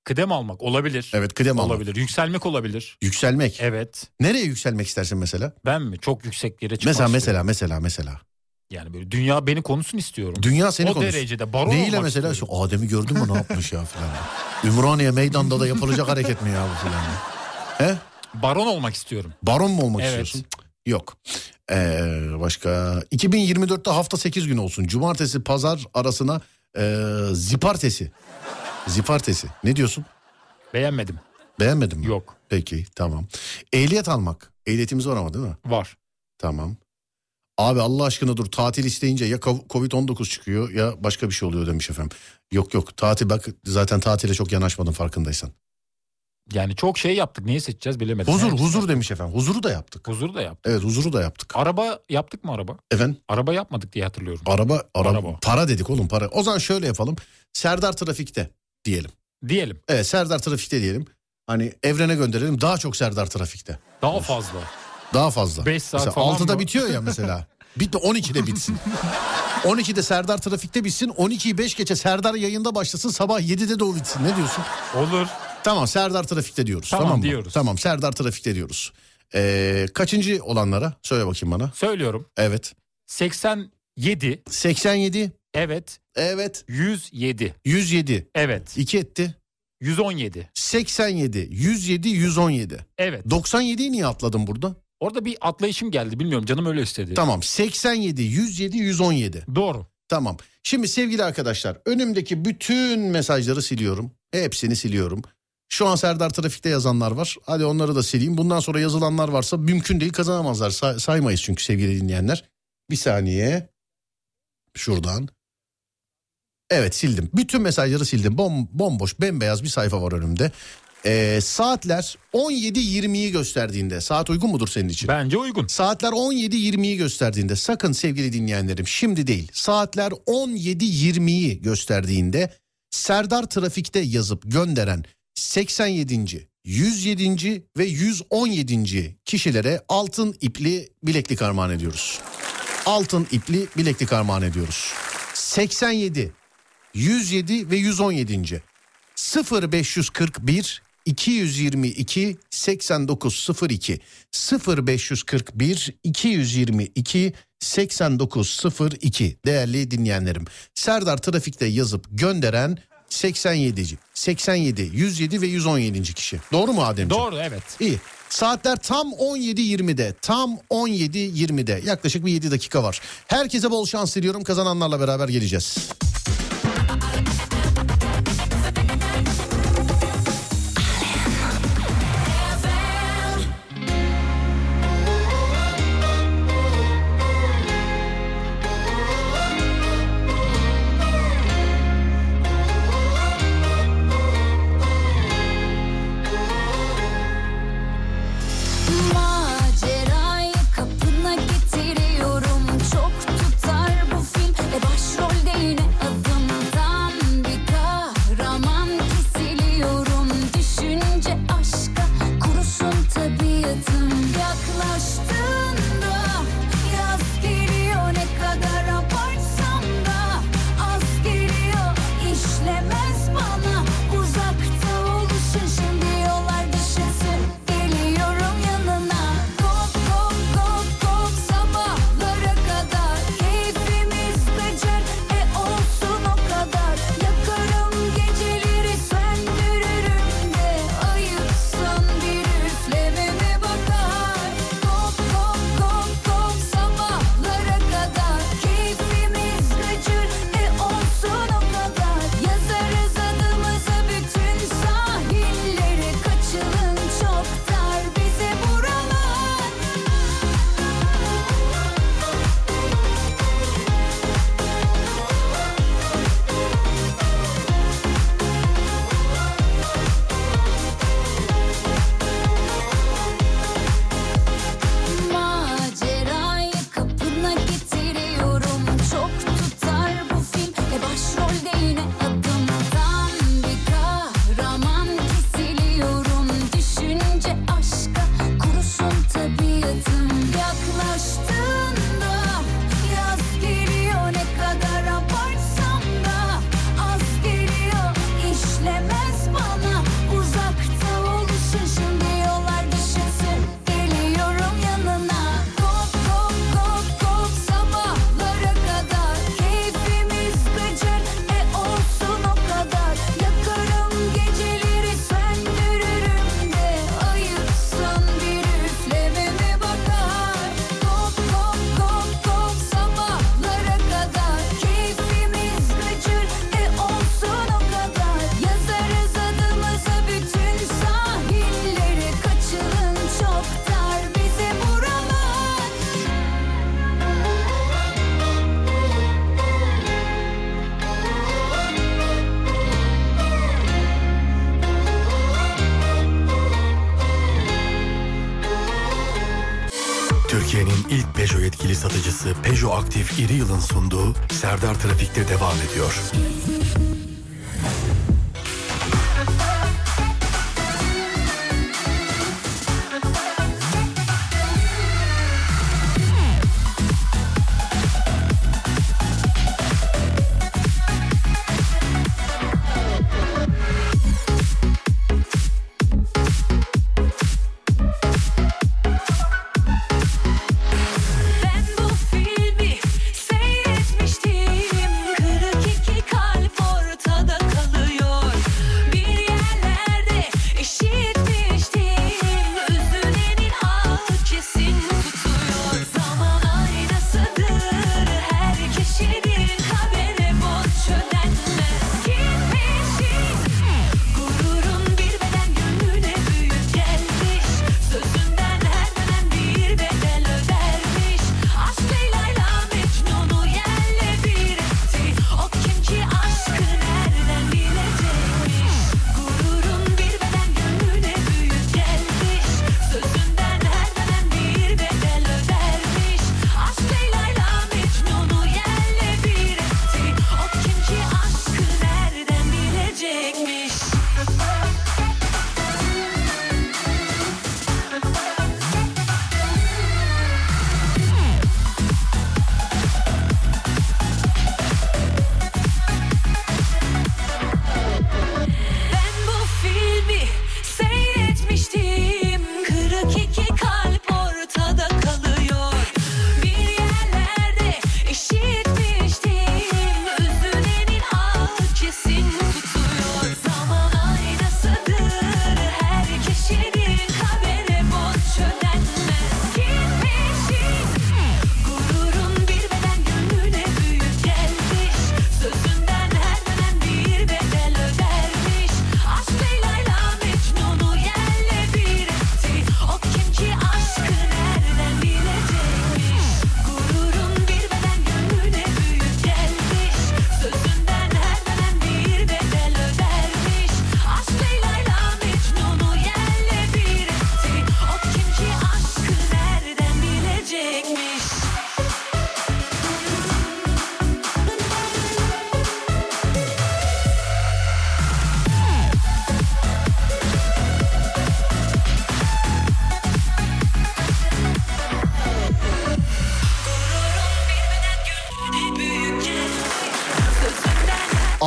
Kıdem almak olabilir. Evet kıdem almak. olabilir. Yükselmek olabilir. Yükselmek. Evet. Nereye yükselmek istersin mesela? Ben mi? Çok yüksek yere çıkmak Mesela istiyorum. mesela mesela mesela. Yani böyle dünya beni konuşsun istiyorum. Dünya seni o konuş. derecede baron Neyle mesela? istiyorum. Şu Adem'i gördün mü ne yapmış ya filan. Ümraniye meydanda da yapılacak hareket mi ya bu filan. He? Baron olmak istiyorum. Baron mu olmak Evet. istiyorsun? Cık, Yok. Ee, başka 2024'te hafta 8 gün olsun. Cumartesi pazar arasına ee, zipartesi. Zipartesi. Ne diyorsun? Beğenmedim. Beğenmedin mi? Yok. Peki tamam. Ehliyet almak. Ehliyetimiz var ama değil mi? Var. Tamam. Abi Allah aşkına dur tatil isteyince ya Kov- Covid-19 çıkıyor ya başka bir şey oluyor demiş efendim. Yok yok tatil bak zaten tatile çok yanaşmadım farkındaysan. Yani çok şey yaptık. Neyi seçeceğiz bilemedim. Huzur Evet. huzur demiş efendim. Huzuru da yaptık. Huzur da yaptık. Evet huzuru da yaptık. Araba yaptık mı araba? Efendim Araba yapmadık diye hatırlıyorum. araba, araba Araba. para dedik oğlum para. O zaman şöyle yapalım. Serdar Trafik'te diyelim. Diyelim. Evet Serdar Trafik'te diyelim. Hani evrene gönderelim daha çok Serdar Trafik'te. Daha fazla. Daha fazla. Beş saat Mesela falan 6'da mı? bitiyor ya mesela. <laughs> Bitme 12'de bitsin. 12'de Serdar Trafik'te bitsin. 12'yi 5 geçe Serdar yayında başlasın. Sabah 7'de de o bitsin. Ne diyorsun? Olur. Tamam Serdar Trafik'te diyoruz. Tamam, Tamam, mı? diyoruz. Tamam Serdar Trafik'te diyoruz. Ee, kaçıncı olanlara? Söyle bakayım bana. Söylüyorum. Evet. 87. 87. Evet. Evet. 107. 107. Evet. 2 etti. 117. 87. 107. 117. Evet. 97'yi niye atladın burada? Orada bir atlayışım geldi. Bilmiyorum canım öyle istedi. Tamam. 87. 107. 117. Doğru. Tamam. Şimdi sevgili arkadaşlar önümdeki bütün mesajları siliyorum. Hepsini siliyorum. Şu an Serdar Trafik'te yazanlar var. Hadi onları da sileyim. Bundan sonra yazılanlar varsa mümkün değil kazanamazlar. Say- saymayız çünkü sevgili dinleyenler. Bir saniye. Şuradan. Evet sildim. Bütün mesajları sildim. Bom, bomboş bembeyaz bir sayfa var önümde. Ee, saatler 17.20'yi gösterdiğinde saat uygun mudur senin için? Bence uygun. Saatler 17.20'yi gösterdiğinde sakın sevgili dinleyenlerim şimdi değil saatler 17.20'yi gösterdiğinde Serdar Trafik'te yazıp gönderen 87. 107. ve 117. kişilere altın ipli bileklik armağan ediyoruz. Altın ipli bileklik armağan ediyoruz. 87, 107 ve 117. 0541 222 8902 0541 222 8902 değerli dinleyenlerim. Serdar Trafik'te yazıp gönderen 87. 87, 107 ve 117. kişi. Doğru mu Ademciğim? Doğru evet. İyi. Saatler tam 17.20'de. Tam 17.20'de. Yaklaşık bir 7 dakika var. Herkese bol şans diliyorum. Kazananlarla beraber geleceğiz. Satıcısı Peugeot Aktif İri Yıl'ın sunduğu Serdar Trafik'te devam ediyor.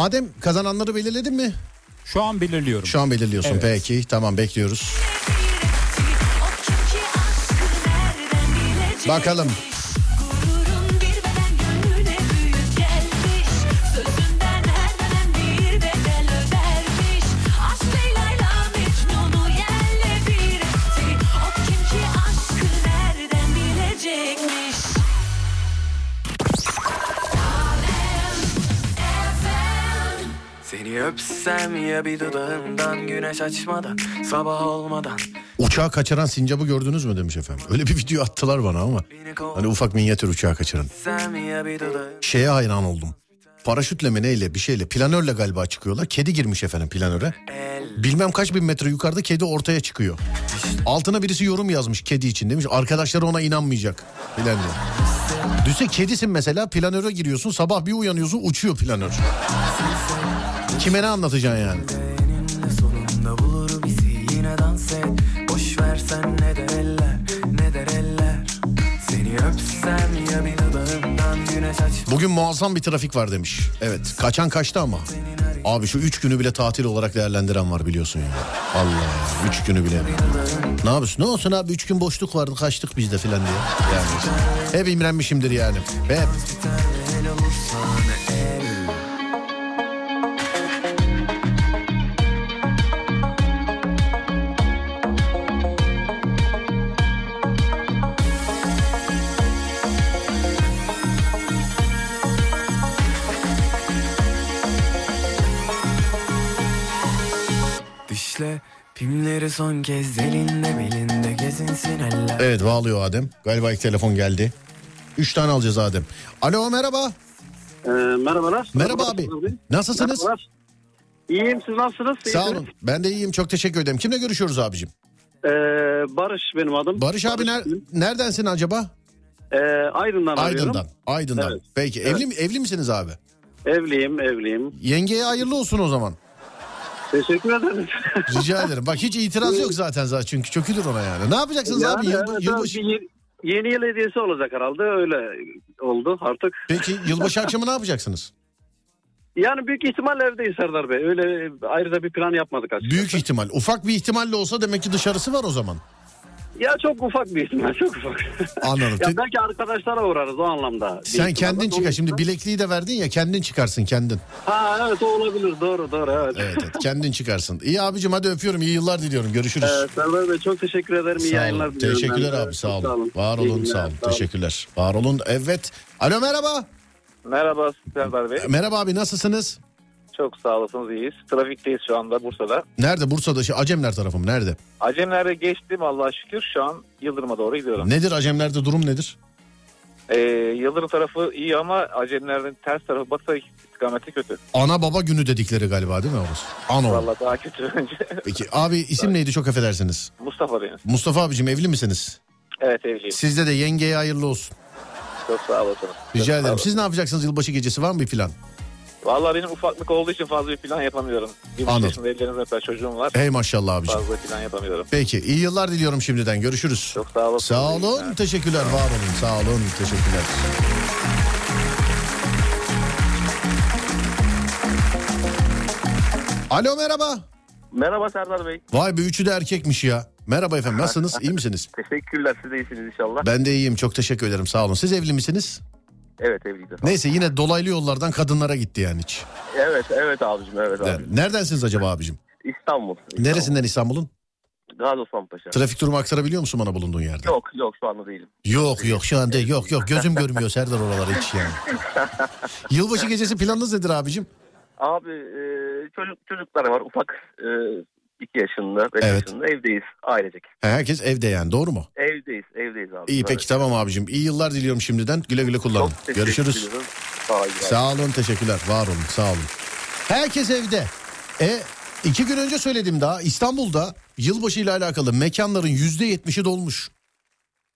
Adem kazananları belirledin mi? Şu an belirliyorum. Şu an belirliyorsun. Evet. Peki tamam bekliyoruz. Bakalım. Öpsem ya bir dudağından güneş açmadan sabah olmadan Uçağı kaçıran sincabı gördünüz mü demiş efendim. Öyle bir video attılar bana ama. Hani ufak minyatür uçağı kaçıran. Şeye hayran oldum. Paraşütle mi neyle bir şeyle planörle galiba çıkıyorlar. Kedi girmiş efendim planöre. Bilmem kaç bin metre yukarıda kedi ortaya çıkıyor. Altına birisi yorum yazmış kedi için demiş. Arkadaşları ona inanmayacak filan diye. Düşse kedisin mesela planöre giriyorsun sabah bir uyanıyorsun uçuyor planör. Kime ne anlatacaksın yani? Bugün muazzam bir trafik var demiş. Evet kaçan kaçtı ama. Abi şu üç günü bile tatil olarak değerlendiren var biliyorsun ya. Allah ya üç günü bile. Ne yapıyorsun? Ne olsun abi üç gün boşluk vardı kaçtık biz de filan diye. Yani hep imrenmişimdir yani. Hep. Son kez elinde belinde gezinsin eller Evet bağlıyor Adem. Galiba ilk telefon geldi. Üç tane alacağız Adem. Alo merhaba. Ee, merhabalar. Merhaba abi. Nasılsınız? Merhabalar. İyiyim siz nasılsınız? Sağ olun. Ben de iyiyim. Çok teşekkür ederim. Kimle görüşüyoruz abicim? Ee, Barış benim adım. Barış abi ner- benim. neredensin acaba? Ee, Aydın'dan arıyorum. Aydın'dan. Aydın'dan. Evet. Peki evli mi- evli misiniz abi? Evliyim evliyim. Yengeye hayırlı olsun o zaman. Teşekkür ederim. Rica <laughs> ederim. Bak hiç itiraz yok zaten zaten çünkü çökülür ona yani. Ne yapacaksınız abi? Yani, Yıl- evet, yılbaşı... bir ye- yeni yıl hediyesi olacak herhalde öyle oldu artık. Peki yılbaşı akşamı ne yapacaksınız? <laughs> Yani büyük ihtimal evdeyiz Serdar Bey. Öyle ayrıca bir plan yapmadık açıkçası. Büyük ihtimal. Ufak bir ihtimalle olsa demek ki dışarısı var o zaman. Ya çok ufak bir ihtimal çok ufak. Anladım. <laughs> ya belki arkadaşlara uğrarız o anlamda. Sen kendin çıkar. Şimdi bilekliği de verdin ya kendin çıkarsın kendin. Ha evet o olabilir doğru doğru evet. Evet, evet kendin çıkarsın. İyi abicim hadi öpüyorum. İyi yıllar diliyorum. Görüşürüz. Evet, Serdar Bey çok teşekkür ederim. İyi Sağ yayınlar olun. diliyorum. Teşekkürler ben abi sağ Çok olun. Var olun sağ olun. olun. Teşekkürler. Var olun. Evet. Alo merhaba. Merhaba Serdar Bey. Merhaba abi nasılsınız? Çok sağ olasınız iyiyiz. Trafikteyiz şu anda Bursa'da. Nerede? Bursa'da. Şey, Acemler tarafım. Nerede? Acemler'de geçtim Allah'a şükür. Şu an Yıldırım'a doğru gidiyorum. Nedir Acemler'de durum nedir? Ee, Yıldırım tarafı iyi ama Acemler'in ters tarafı batı istikameti kötü. Ana baba günü dedikleri galiba değil mi orası? Ano. Vallahi daha kötü bence. <laughs> Peki abi isim neydi çok affedersiniz. Mustafa Bey. Mustafa abicim evli misiniz? Evet evliyim. Sizde de yengeye hayırlı olsun. Çok sağ olasınız. Rica Çok sağ ederim. olun. Siz ne yapacaksınız yılbaşı gecesi var mı bir plan? Vallahi benim ufaklık olduğu için fazla bir plan yapamıyorum. Bir Anladım. yaşında ellerinizde öper çocuğum var. Hey maşallah abicim. Fazla plan yapamıyorum. Peki iyi yıllar diliyorum şimdiden. Görüşürüz. Çok sağ olasınız. Sağ olun. günler. Teşekkürler. Var olun. Sağ olun. Teşekkürler. Alo merhaba. Merhaba Serdar Bey. Vay be üçü de erkekmiş ya. Merhaba efendim nasılsınız? İyi misiniz? <laughs> Teşekkürler siz de iyisiniz inşallah. Ben de iyiyim. Çok teşekkür ederim. Sağ olun. Siz evli misiniz? Evet evliyiz. Neyse yine dolaylı yollardan kadınlara gitti yani hiç. Evet evet abicim evet abi. Neredensiniz acaba abicim? İstanbul. İstanbul. Neresinden İstanbul'un? Gazi Osman Paşa. Trafik durumu aktarabiliyor musun bana bulunduğun yerde? Yok yok şu anda değilim. Yok yok şu anda yok yok gözüm görmüyor Serdar oraları hiç yani. <laughs> Yılbaşı gecesi planınız nedir abicim? Abi e, çocuk çocuklar var ufak e, 2 yaşında 5 Evet. yaşında evdeyiz ailecek. Herkes evde yani doğru mu? Evdeyiz evdeyiz abi. İyi Evet. peki tamam abicim. İyi yıllar diliyorum şimdiden. Güle güle kullanın. Çok Görüşürüz. ediyorum. Sağ olun. Sağ olun teşekkürler. Var olun sağ olun. Herkes evde. E iki gün önce söyledim daha İstanbul'da yılbaşı ile alakalı mekanların yüzde yetmişi dolmuş.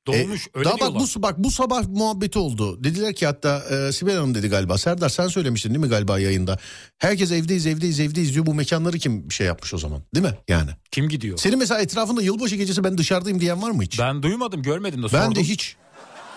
Dolmuş E, öyle daha bak bu, bak bu sabah muhabbeti oldu. Dediler ki hatta e, Sibel Hanım dedi galiba. Serdar sen söylemiştin değil mi galiba yayında? Herkes evdeyiz evdeyiz evdeyiz diyor. Bu mekanları kim şey yapmış o zaman? Değil mi yani? Kim gidiyor? Senin mesela etrafında yılbaşı gecesi ben dışarıdayım diyen var mı hiç? Ben duymadım görmedim de Ben sordum. de hiç.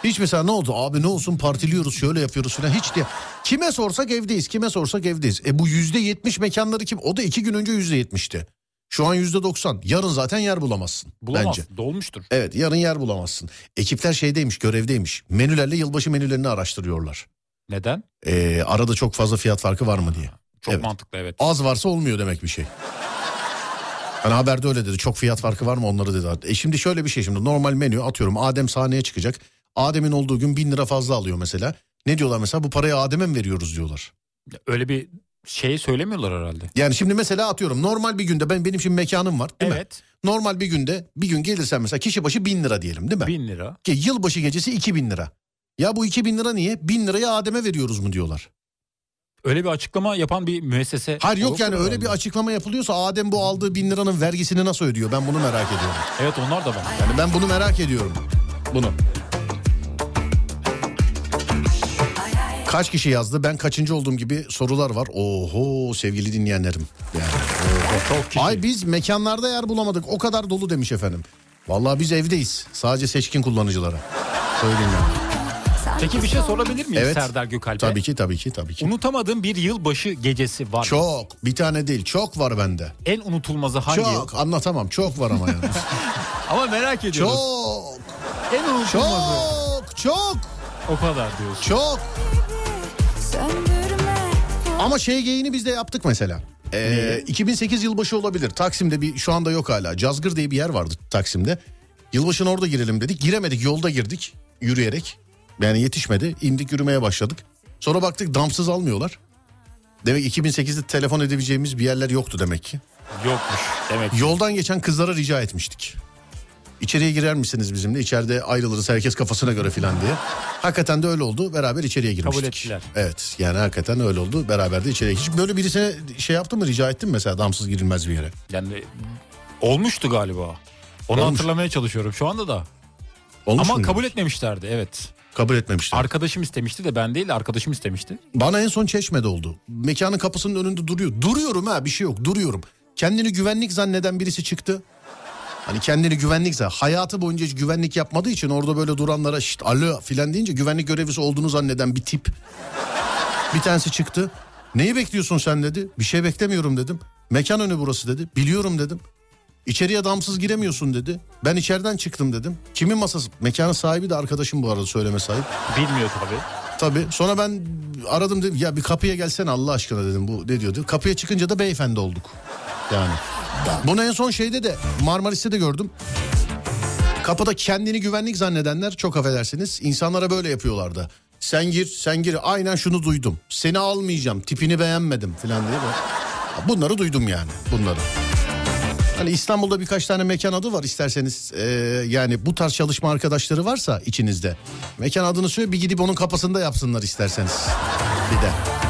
Hiç mesela ne oldu abi ne olsun partiliyoruz şöyle yapıyoruz falan hiç diye. Kime sorsak evdeyiz kime sorsak evdeyiz. E bu yüzde yetmiş mekanları kim? O da iki gün önce yüzde yetmişti. Şu an yüzde doksan. Yarın zaten yer bulamazsın. Bulamaz. Bence. Dolmuştur. Evet yarın yer bulamazsın. Ekipler şeydeymiş görevdeymiş. Menülerle yılbaşı menülerini araştırıyorlar. Neden? Ee, arada çok fazla fiyat farkı var mı diye. Çok Evet. mantıklı evet. Az varsa olmuyor demek bir şey. Hani haberde öyle dedi. Çok fiyat farkı var mı onları dedi. E şimdi şöyle bir şey şimdi normal menü atıyorum Adem sahneye çıkacak. Adem'in olduğu gün bin lira fazla alıyor mesela. Ne diyorlar mesela bu parayı Adem'e mi veriyoruz diyorlar. Öyle bir şey söylemiyorlar herhalde. Yani şimdi mesela atıyorum normal bir günde ben benim şimdi mekanım var değil mi? evet. Normal bir günde bir gün gelirsen mesela kişi başı bin lira diyelim değil mi? Bin lira. Ki yılbaşı gecesi iki bin lira. Ya bu iki bin lira niye? Bin lirayı Adem'e veriyoruz mu diyorlar. Öyle bir açıklama yapan bir müessese. Hayır yok yani öyle bir açıklama yapılıyorsa Adem bu aldığı bin liranın vergisini nasıl ödüyor? Ben bunu merak ediyorum. Evet onlar da var. Yani ben bunu merak ediyorum. Bunu. Kaç kişi yazdı? Ben kaçıncı olduğum gibi sorular var. Oho sevgili dinleyenlerim. Yani, oho. Çok kişi. Ay biz mekanlarda yer bulamadık. O kadar dolu demiş efendim. Vallahi biz evdeyiz. Sadece seçkin kullanıcılara. Söyleyeyim yani. Peki bir şey sorabilir miyim Evet. Serdar Gökalp'e? Tabii ki tabii ki tabii ki. Unutamadığım bir yılbaşı gecesi var. mı? Çok. Bir tane değil. Çok var bende. En unutulmazı hangi yıl? Çok. Anlatamam. Çok var ama yani. <laughs> Ama merak ediyoruz. çok. En unutulmazı. Çok. Çok. O kadar diyorsun. Çok. Ama şey geyini biz de yaptık mesela. Ee, 2008 yılbaşı olabilir. Taksim'de bir şu anda yok hala. Cazgır diye bir yer vardı Taksim'de. Yılbaşına orada girelim dedik. Giremedik yolda girdik yürüyerek. Yani yetişmedi. İndik yürümeye başladık. Sonra baktık damsız almıyorlar. Demek 2008'de telefon edebileceğimiz bir yerler yoktu demek ki. Yokmuş demek. Yoldan geçen kızlara rica etmiştik. İçeriye girer misiniz bizimle? İçeride ayrılırız herkes kafasına göre filan diye. Hakikaten de öyle oldu. Beraber içeriye girmiştik. Kabul ettiler. Evet yani hakikaten öyle oldu. Beraber de içeriye. Hiç böyle birisine şey yaptın mı rica ettin mi mesela damsız girilmez bir yere? Yani olmuştu galiba. Onu Olmuş. hatırlamaya çalışıyorum şu anda da. Olmuş Ama muydu? kabul etmemişlerdi evet. Kabul etmemişler. Arkadaşım istemişti de ben değil arkadaşım istemişti. Bana en son Çeşme'de oldu. Mekanın kapısının önünde duruyor. Duruyorum ha bir şey yok duruyorum. Kendini güvenlik zanneden birisi çıktı. Hani kendini güvenlik zanneden. Hayatı boyunca hiç güvenlik yapmadığı için orada böyle duranlara şşt alo filan deyince güvenlik görevlisi olduğunu zanneden bir tip. Bir tanesi çıktı. Neyi bekliyorsun sen dedi. Bir şey beklemiyorum dedim. Mekan önü burası dedi. Biliyorum dedim. İçeriye damsız giremiyorsun dedi. Ben içeriden çıktım dedim. Kimin masası? Mekanın sahibi de arkadaşım bu arada söyleme sahip. Bilmiyor tabii. Tabii. Sonra ben aradım dedim ya bir kapıya gelsene Allah aşkına dedim bu ne diyordu. Kapıya çıkınca da beyefendi olduk. Yani. Bunu en son şeyde de Marmaris'te de gördüm. Kapıda kendini güvenlik zannedenler çok affedersiniz insanlara böyle yapıyorlardı. Sen gir sen gir aynen şunu duydum. Seni almayacağım tipini beğenmedim falan diye. böyle. Bunları duydum yani bunları. Hani İstanbul'da birkaç tane mekan adı var isterseniz e, yani bu tarz çalışma arkadaşları varsa içinizde. Mekan adını söyle bir gidip onun kapısında yapsınlar isterseniz. Bir de.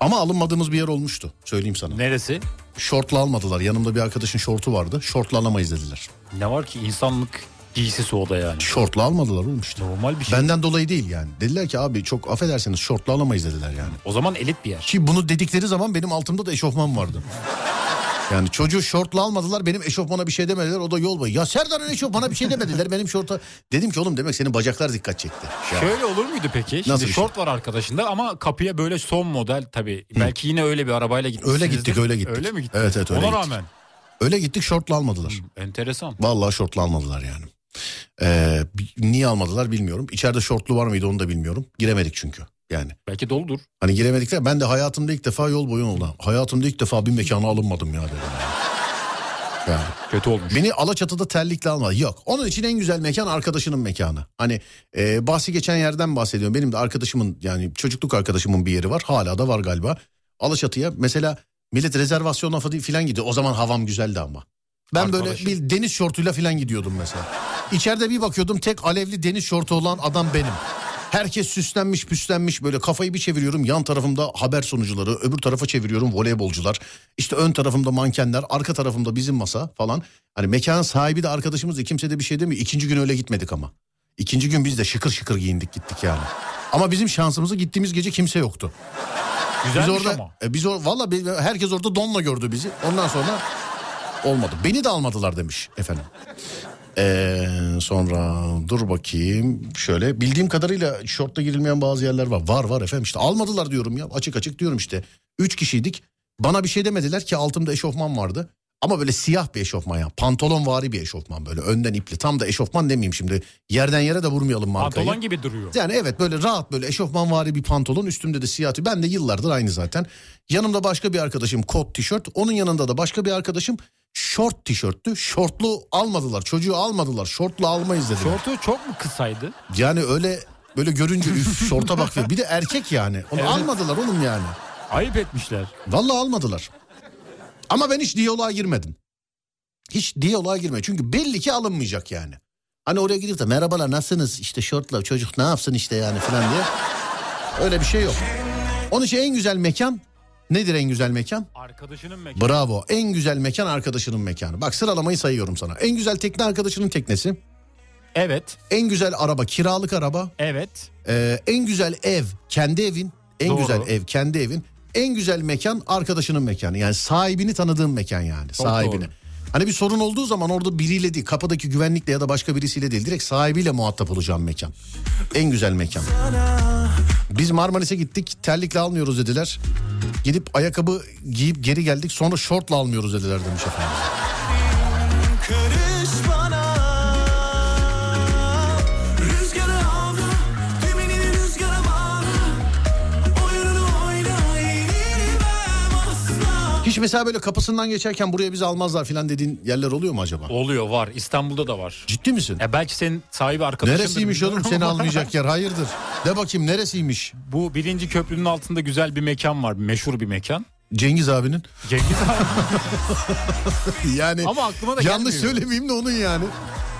Ama alınmadığımız bir yer olmuştu söyleyeyim sana. Neresi? Şortla almadılar yanımda bir arkadaşın şortu vardı şortla alamayız dediler. Ne var ki insanlık giysisi o da yani. Şortla almadılar oğlum işte. Normal bir şey. Benden dolayı değil yani. Dediler ki abi çok affedersiniz şortla alamayız dediler yani. O zaman elit bir yer. Ki bunu dedikleri zaman benim altımda da eşofman vardı. Yani çocuğu şortla almadılar benim eşofmana bir şey demediler o da yol boyu. Ya Serdar'ın eşofmana bir şey demediler <laughs> benim şorta. Dedim ki oğlum demek senin bacaklar dikkat çekti. Ya. Şöyle olur muydu peki? Şimdi Nasıl bir şey? şort var arkadaşında ama kapıya böyle son model tabii. Belki yine öyle bir arabayla gitmişsinizdir. Öyle gittik, öyle gittik. Öyle mi gittik? Evet, evet, öyle Ona gittik. rağmen. Öyle gittik şortla almadılar. Enteresan. Vallahi şortla almadılar yani. Ee, niye almadılar bilmiyorum. İçeride şortlu var mıydı onu da bilmiyorum. Giremedik çünkü yani. Belki doludur. Hani giremedik de ben de hayatımda ilk defa yol boyu oldu. Hayatımda ilk defa bir mekana alınmadım ya dedim. <laughs> Yani. Kötü olmuş. Beni Alaçatı'da terlikle almadı. Yok. Onun için en güzel mekan arkadaşının mekanı. Hani e, bahsi geçen yerden bahsediyorum. Benim de arkadaşımın yani çocukluk arkadaşımın bir yeri var. Hala da var galiba. Alaçatı'ya mesela millet rezervasyon falan gidiyor. O zaman havam güzeldi ama. Ben böyle Arkadaşım. bir deniz şortuyla falan gidiyordum mesela. İçeride bir bakıyordum tek alevli deniz şortu olan adam benim. Herkes süslenmiş püslenmiş böyle kafayı bir çeviriyorum. Yan tarafımda haber sunucuları, öbür tarafa çeviriyorum voleybolcular. İşte ön tarafımda mankenler, arka tarafımda bizim masa falan. Hani mekanın sahibi de arkadaşımız da kimse de bir şey demiyor. İkinci gün öyle gitmedik ama. İkinci gün biz de şıkır şıkır giyindik gittik yani. Ama bizim şansımızı gittiğimiz gece kimse yoktu. Biz Güzelmiş orada ama. e, biz or, valla herkes orada donla gördü bizi. Ondan sonra olmadı. Beni de almadılar demiş efendim. Ee, sonra dur bakayım şöyle bildiğim kadarıyla şortla girilmeyen bazı yerler var. Var var efendim işte almadılar diyorum ya açık açık diyorum işte. Üç kişiydik bana bir şey demediler ki altımda eşofman vardı. Ama böyle siyah bir eşofman ya pantolon vari bir eşofman böyle önden ipli tam da eşofman demeyeyim şimdi. Yerden yere de vurmayalım markayı. Pantolon gibi duruyor. Yani evet böyle rahat böyle eşofman vari bir pantolon üstümde de siyah. Ben de yıllardır aynı zaten. Yanımda başka bir arkadaşım kot tişört. Onun yanında da başka bir arkadaşım şort tişörttü. Şortlu almadılar çocuğu almadılar şortlu almayız dediler. Şortu çok mu kısaydı? Yani öyle böyle görünce üf şorta bakıyor. Bir de erkek yani. Onu Evet. almadılar oğlum yani. Ayıp etmişler. Vallahi almadılar. Ama ben hiç diyaloğa girmedim. Hiç diyaloğa girme. Çünkü belli ki alınmayacak yani. Hani oraya gidip de merhabalar nasılsınız işte şortla çocuk ne yapsın işte yani falan diye. Öyle bir şey yok. Onun için en güzel mekan nedir en güzel mekan? Arkadaşının mekanı. Bravo. En güzel mekan arkadaşının mekanı. Bak sıralamayı sayıyorum sana. En güzel tekne arkadaşının teknesi. Evet. En güzel araba kiralık araba. Evet. Ee, en güzel ev kendi evin. En Doğru. güzel ev kendi evin. En güzel mekan arkadaşının mekanı. Yani sahibini tanıdığın mekan yani. Çok sahibini. doğru. Hani bir sorun olduğu zaman orada biriyle değil kapıdaki güvenlikle ya da başka birisiyle değil direkt sahibiyle muhatap olacağım mekan. En güzel mekan. Biz Marmaris'e gittik terlikle almıyoruz dediler. Gidip ayakkabı giyip geri geldik sonra şortla almıyoruz dediler demiş efendim. Hiç mesela böyle kapısından geçerken buraya bizi almazlar falan dediğin yerler oluyor mu acaba? Oluyor var. İstanbul'da da var. Ciddi misin? E belki senin sahibi arkadaşındır. Neresiymiş oğlum seni almayacak yer hayırdır? De bakayım neresiymiş? Bu birinci köprünün altında güzel bir mekan var. Meşhur bir mekan. Cengiz abinin. Cengiz abi. <laughs> Yani Ama aklıma da yanlış gelmiyor. söylemeyeyim de onun yani.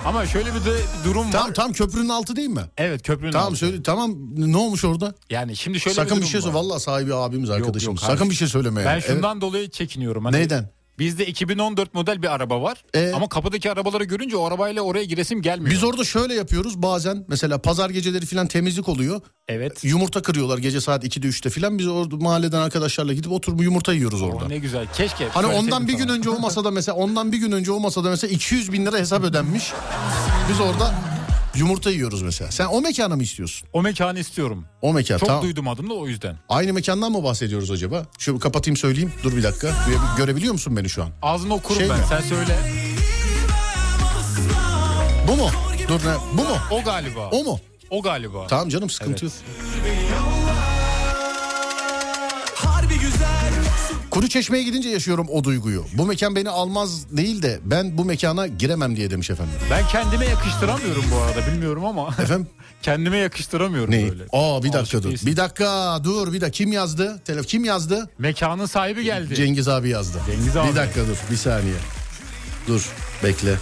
Ama şöyle bir de durum Tam var. tam köprünün altı değil mi? Evet köprünün Tamam altı. söyle tamam ne olmuş orada? Yani şimdi şöyle Sakın bir bir şey söyle. var. Vallahi sahibi abimiz arkadaşımız. hayır. Sakın bir şey söyleme Ben yani. şundan dolayı çekiniyorum. Evet. Hani Neyden? Bizde 2014 model bir araba var. Ee? Ama kapıdaki arabaları görünce o arabayla oraya giresim gelmiyor. Biz orada şöyle yapıyoruz bazen mesela pazar geceleri falan temizlik oluyor. Evet. Yumurta kırıyorlar gece saat 2'de 3'te falan. Biz orada mahalleden arkadaşlarla gidip oturup yumurta yiyoruz orada. O ne güzel. Keşke. Hani ondan bir gün önce o masada mesela ondan bir gün önce o masada mesela 200 bin lira hesap ödenmiş. Biz orada yumurta yiyoruz mesela. Sen o mekanı mı istiyorsun? O mekanı istiyorum. O mekan Çok tamam. duydum adını da o yüzden. Aynı mekandan mı bahsediyoruz acaba? Şu kapatayım söyleyeyim. Dur bir dakika. Göre- Görebiliyor musun beni şu an? Ağzını okurum Şey ben. mi? Sen söyle. Bu mu? Dur ne? Bu mu? O galiba. O mu? O galiba. Tamam canım sıkıntı Evet. yok. Kuru çeşmeye gidince yaşıyorum o duyguyu. Bu mekan beni almaz değil de ben bu mekana giremem diye demiş efendim. Ben kendime yakıştıramıyorum bu arada bilmiyorum ama. Efendim? <laughs> kendime yakıştıramıyorum Ne? böyle. Aa bir dakika Alışık dur. değilsin. Bir dakika dur bir dakika. Kim yazdı? Telef kim yazdı? Mekanın sahibi geldi. Cengiz abi yazdı. Cengiz abi. Bir dakika dur bir saniye. Dur bekle.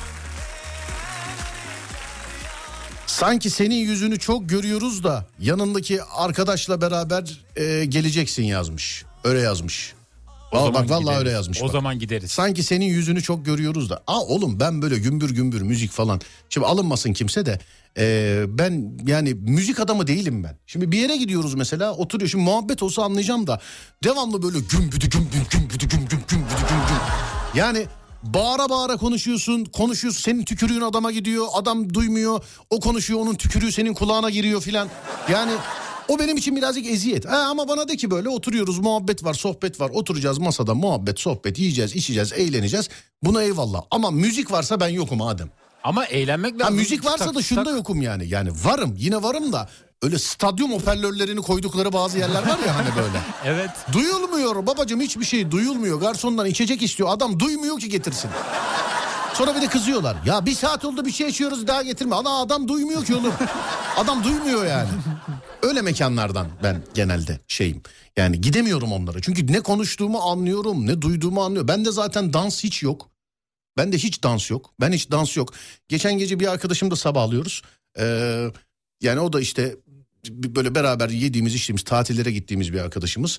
Sanki senin yüzünü çok görüyoruz da yanındaki arkadaşla beraber e, geleceksin yazmış. Öyle yazmış. O bak vallahi gideriz. öyle yazmış. O bak. zaman gideriz. Sanki senin yüzünü çok görüyoruz da. Aa oğlum ben böyle gümbür gümbür müzik falan. Şimdi alınmasın kimse de. e, ben yani müzik adamı değilim ben. Şimdi bir yere gidiyoruz mesela oturuyor. Şimdi muhabbet olsa anlayacağım da. Devamlı böyle gümbüdü gümbüm gümbüdü gümbüm gümbüdü gümbüm. Yani bağıra bağıra konuşuyorsun. Konuşuyorsun senin tükürüğün adama gidiyor. Adam duymuyor. O konuşuyor onun tükürüğü senin kulağına giriyor filan. Yani o benim için birazcık eziyet. Ha, ama bana de ki böyle oturuyoruz muhabbet var sohbet var. Oturacağız masada muhabbet sohbet yiyeceğiz içeceğiz eğleneceğiz. Buna eyvallah. Ama müzik varsa ben yokum Adem. Ama eğlenmek Ha, lazım. müzik varsa Tak, da şunda tak. yokum yani. Yani varım yine varım da öyle stadyum hoparlörlerini koydukları bazı yerler var ya hani böyle. <laughs> Evet. Duyulmuyor babacığım hiçbir şey duyulmuyor. Garsondan içecek istiyor. Adam duymuyor ki getirsin. Sonra bir de kızıyorlar. Ya bir saat oldu bir şey içiyoruz daha getirme. Ana adam duymuyor ki oğlum. Adam duymuyor yani. Öyle mekanlardan ben genelde şeyim. Yani gidemiyorum onlara. Çünkü ne konuştuğumu anlıyorum ne duyduğumu anlıyorum. Bende zaten dans hiç yok. Bende hiç dans yok. Ben hiç dans yok. Geçen gece bir arkadaşımla sabahlıyoruz. Ee, yani o da işte böyle beraber yediğimiz içtiğimiz tatillere gittiğimiz bir arkadaşımız.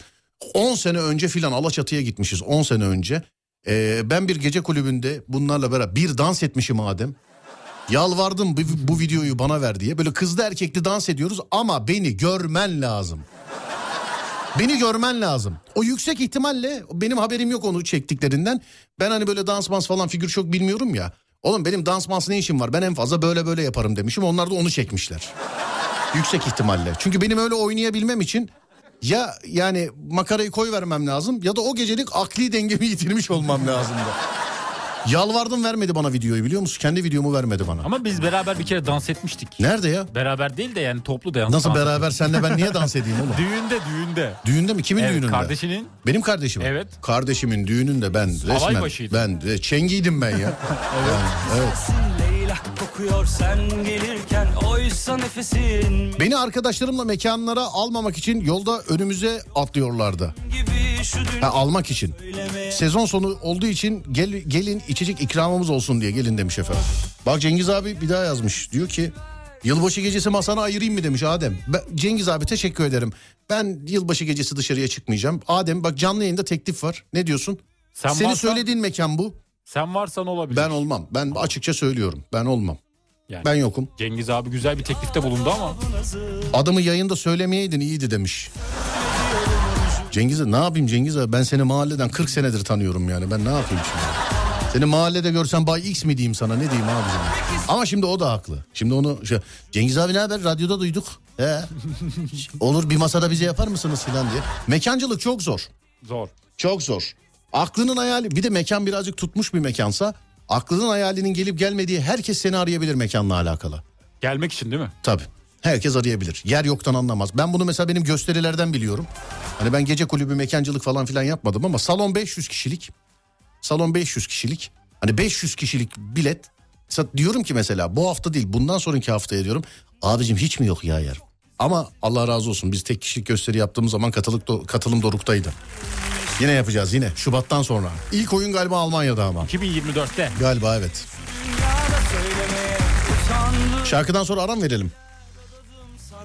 10 sene önce filan Alaçatı'ya gitmişiz 10 sene önce. Ee, ben bir gece kulübünde bunlarla beraber bir dans etmişim Adem. Yalvardım bu, videoyu bana ver diye. Böyle kızlı erkekli dans ediyoruz ama beni görmen lazım. Beni görmen lazım. O yüksek ihtimalle benim haberim yok onu çektiklerinden. Ben hani böyle dans mans falan figür çok bilmiyorum ya. Oğlum benim dans mans ne işim var ben en fazla böyle böyle yaparım demişim onlar da onu çekmişler. Yüksek ihtimalle. Çünkü benim öyle oynayabilmem için ya yani makarayı koy vermem lazım ya da o gecelik akli dengemi yitirmiş olmam lazımdı. Yalvardım vermedi bana videoyu biliyor musun? Kendi videomu vermedi bana. Ama biz beraber bir kere dans etmiştik. Nerede ya? Beraber değil de yani toplu dans. Nasıl dans beraber senle ben niye dans <laughs> edeyim oğlum? Düğünde düğünde. Düğünde mi? Kimin Evet, düğününde? kardeşinin. Benim kardeşim. Evet. Kardeşimin düğününde ben resmen başıydı. ben de çengiydim ben ya. Yani, <laughs> evet. Kokuyor sen gelirken oysa nefesin Beni arkadaşlarımla mekanlara almamak için yolda önümüze atlıyorlardı. Ha, almak için. Sezon sonu olduğu için gel, gelin içecek ikramımız olsun diye gelin demiş efendim. Bak Cengiz abi bir daha yazmış. Diyor ki yılbaşı gecesi masana ayırayım mı demiş Adem. Ben, Cengiz abi teşekkür ederim. Ben yılbaşı gecesi dışarıya çıkmayacağım. Adem bak canlı yayında teklif var. Ne diyorsun? Sen Senin varsan- söylediğin mekan bu. Sen varsan olabilir. Ben olmam. Ben açıkça söylüyorum. Ben olmam. Yani Ben yokum. Cengiz abi güzel bir teklifte bulundu ama Adımı yayında söylemeyeydin iyiydi demiş. Cengiz ne yapayım Cengiz abi ben seni mahalleden 40 senedir tanıyorum yani ben ne yapayım şimdi? Seni mahallede görsem Bay X mi diyeyim sana ne diyeyim abicim? Ama şimdi o da haklı. Şimdi onu şey, Cengiz abi ne haber radyoda duyduk. He. Olur bir masada bize yapar mısınız filan diye. Mekancılık çok zor. zor. Çok zor. Aklının hayali bir de mekan birazcık tutmuş bir mekansa aklının hayalinin gelip gelmediği herkes seni arayabilir mekanla alakalı. Gelmek için değil mi? Tabii. Herkes arayabilir. Yer yoktan anlamaz. Ben bunu mesela benim gösterilerden biliyorum. Hani ben gece kulübü mekancılık falan filan yapmadım ama salon 500 kişilik. Salon 500 kişilik. Hani 500 kişilik bilet. Mesela diyorum ki mesela bu hafta değil bundan sonraki haftaya diyorum. Abicim hiç mi yok ya yer? Ama Allah razı olsun biz tek kişilik gösteri yaptığımız zaman katılık do- katılım doruktaydı. Yine yapacağız yine Şubat'tan sonra. İlk oyun galiba Almanya'da ama. 2024'te. Galiba evet. Şarkıdan sonra aram verelim.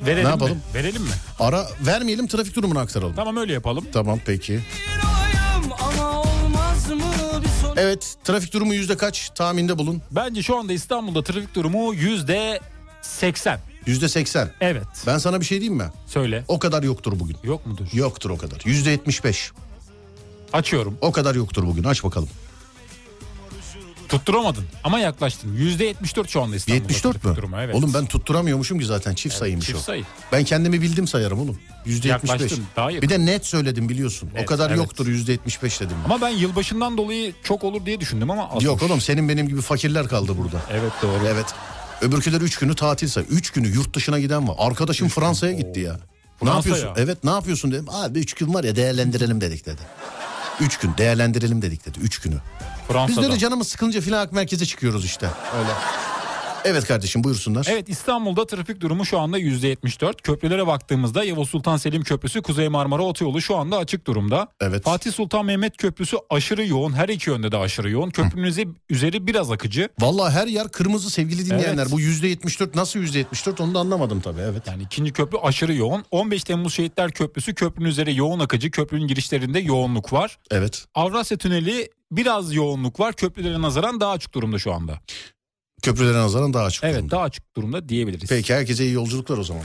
Verelim Ne yapalım? mi? Verelim mi? Ara vermeyelim trafik durumunu aktaralım. Tamam öyle yapalım. Tamam peki. Evet trafik durumu yüzde kaç tahminde bulun. Bence şu anda İstanbul'da trafik durumu yüzde 80. Yüzde seksen. Evet. Ben sana bir şey diyeyim mi? Söyle. O kadar yoktur bugün. Yok mudur? Yoktur o kadar. Yüzde yetmiş beş. Açıyorum. O kadar yoktur bugün aç bakalım. Tutturamadın ama yaklaştın. Yüzde 74 şu anda İstanbul'da 74 trafik mü? durumu. Evet. Oğlum ben tutturamıyormuşum ki zaten çift sayıymış çift o. sayı. Ben kendimi bildim sayarım oğlum. Yüzde yetmiş beş. Yaklaştın, daha yakın. Bir de net söyledim biliyorsun. o Net, kadar evet. yoktur yüzde yetmiş beş dedim. ben. Ama ben yılbaşından dolayı çok olur diye düşündüm ama azmış. Yok oğlum senin benim gibi fakirler kaldı burada. Evet doğru. Evet. Öbürküler 3 günü tatilse 3 günü yurt dışına giden var. Arkadaşım Fransa'ya gitti ya. ne Fransa yapıyorsun? ya. Evet ne yapıyorsun dedim. Abi 3 gün var ya değerlendirelim dedik dedi. 3 gün değerlendirelim dedik dedi 3 günü. Biz Fransa'da. de öyle canımız sıkılınca filan merkeze çıkıyoruz işte. Öyle. Evet kardeşim buyursunlar. Evet İstanbul'da trafik durumu şu anda %74. Köprülere baktığımızda Yavuz Sultan Selim Köprüsü Kuzey Marmara Otoyolu şu anda açık durumda. Evet. Fatih Sultan Mehmet Köprüsü aşırı yoğun. Her iki yönde de aşırı yoğun. Köprünün üzeri- biraz akıcı. Vallahi her yer kırmızı sevgili dinleyenler. Evet. Bu yüzde 74 nasıl yüzde 74 onu da anlamadım tabii evet. Yani ikinci köprü aşırı yoğun. 15 Temmuz Şehitler Köprüsü köprünün üzeri yoğun akıcı. Köprünün girişlerinde yoğunluk var. Evet. Avrasya Tüneli biraz yoğunluk var. Köprülere nazaran daha açık durumda şu anda. Köprülere nazaran daha açık Evet durumda. daha açık durumda diyebiliriz. Peki herkese iyi yolculuklar o zaman.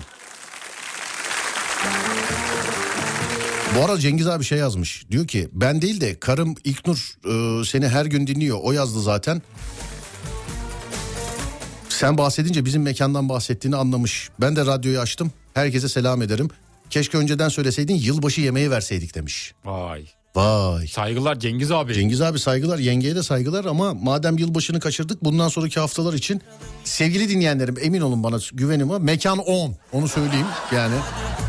Bu arada Cengiz abi şey yazmış. Diyor ki ben değil de karım İlknur e, seni her gün dinliyor. O yazdı zaten. Sen bahsedince bizim mekandan bahsettiğini anlamış. Ben de radyoyu açtım. Herkese selam ederim. Keşke önceden söyleseydin yılbaşı yemeği verseydik demiş. Vay. Vay. Saygılar Cengiz abi. Cengiz abi saygılar yengeye de saygılar ama madem yılbaşını kaçırdık bundan sonraki haftalar için sevgili dinleyenlerim emin olun bana güvenim var. Mekan 10 onu söyleyeyim yani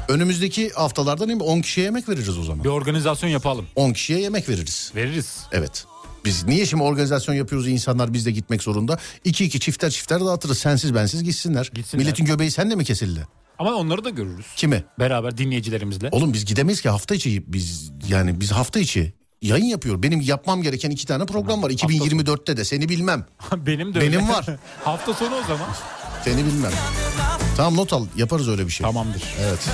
önümüzdeki haftalarda değil mi 10 kişiye yemek veririz o zaman. Bir organizasyon yapalım. 10 kişiye yemek veririz. Veririz. Evet. Biz niye şimdi organizasyon yapıyoruz insanlar biz de gitmek zorunda? İki iki çifter çifter dağıtırız sensiz bensiz gitsinler. Gitsinler. Milletin göbeği senle mi kesildi? Ama onları da görürüz. Kimi? Beraber dinleyicilerimizle. Oğlum biz gidemeyiz ki hafta içi biz yani biz hafta içi yayın yapıyor. Benim yapmam gereken iki tane program var. 2024'te de seni bilmem. <laughs> Benim de öyle. Benim var. <laughs> Hafta sonu o zaman. Seni bilmem. Tamam not al yaparız öyle bir şey. Tamamdır. Evet.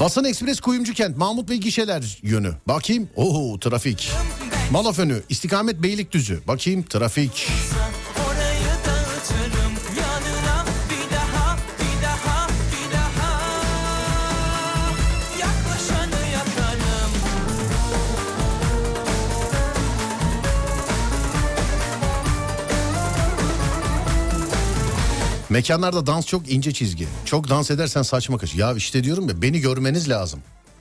Basın Ekspres Kuyumcu Kent Mahmut Bey gişeler yönü. Bakayım. Oo trafik. Malaf önü istikamet Beylikdüzü. Bakayım trafik. Mekanlarda dans çok ince çizgi. Çok dans edersen saçma kaç. Ya işte diyorum ya beni görmeniz lazım.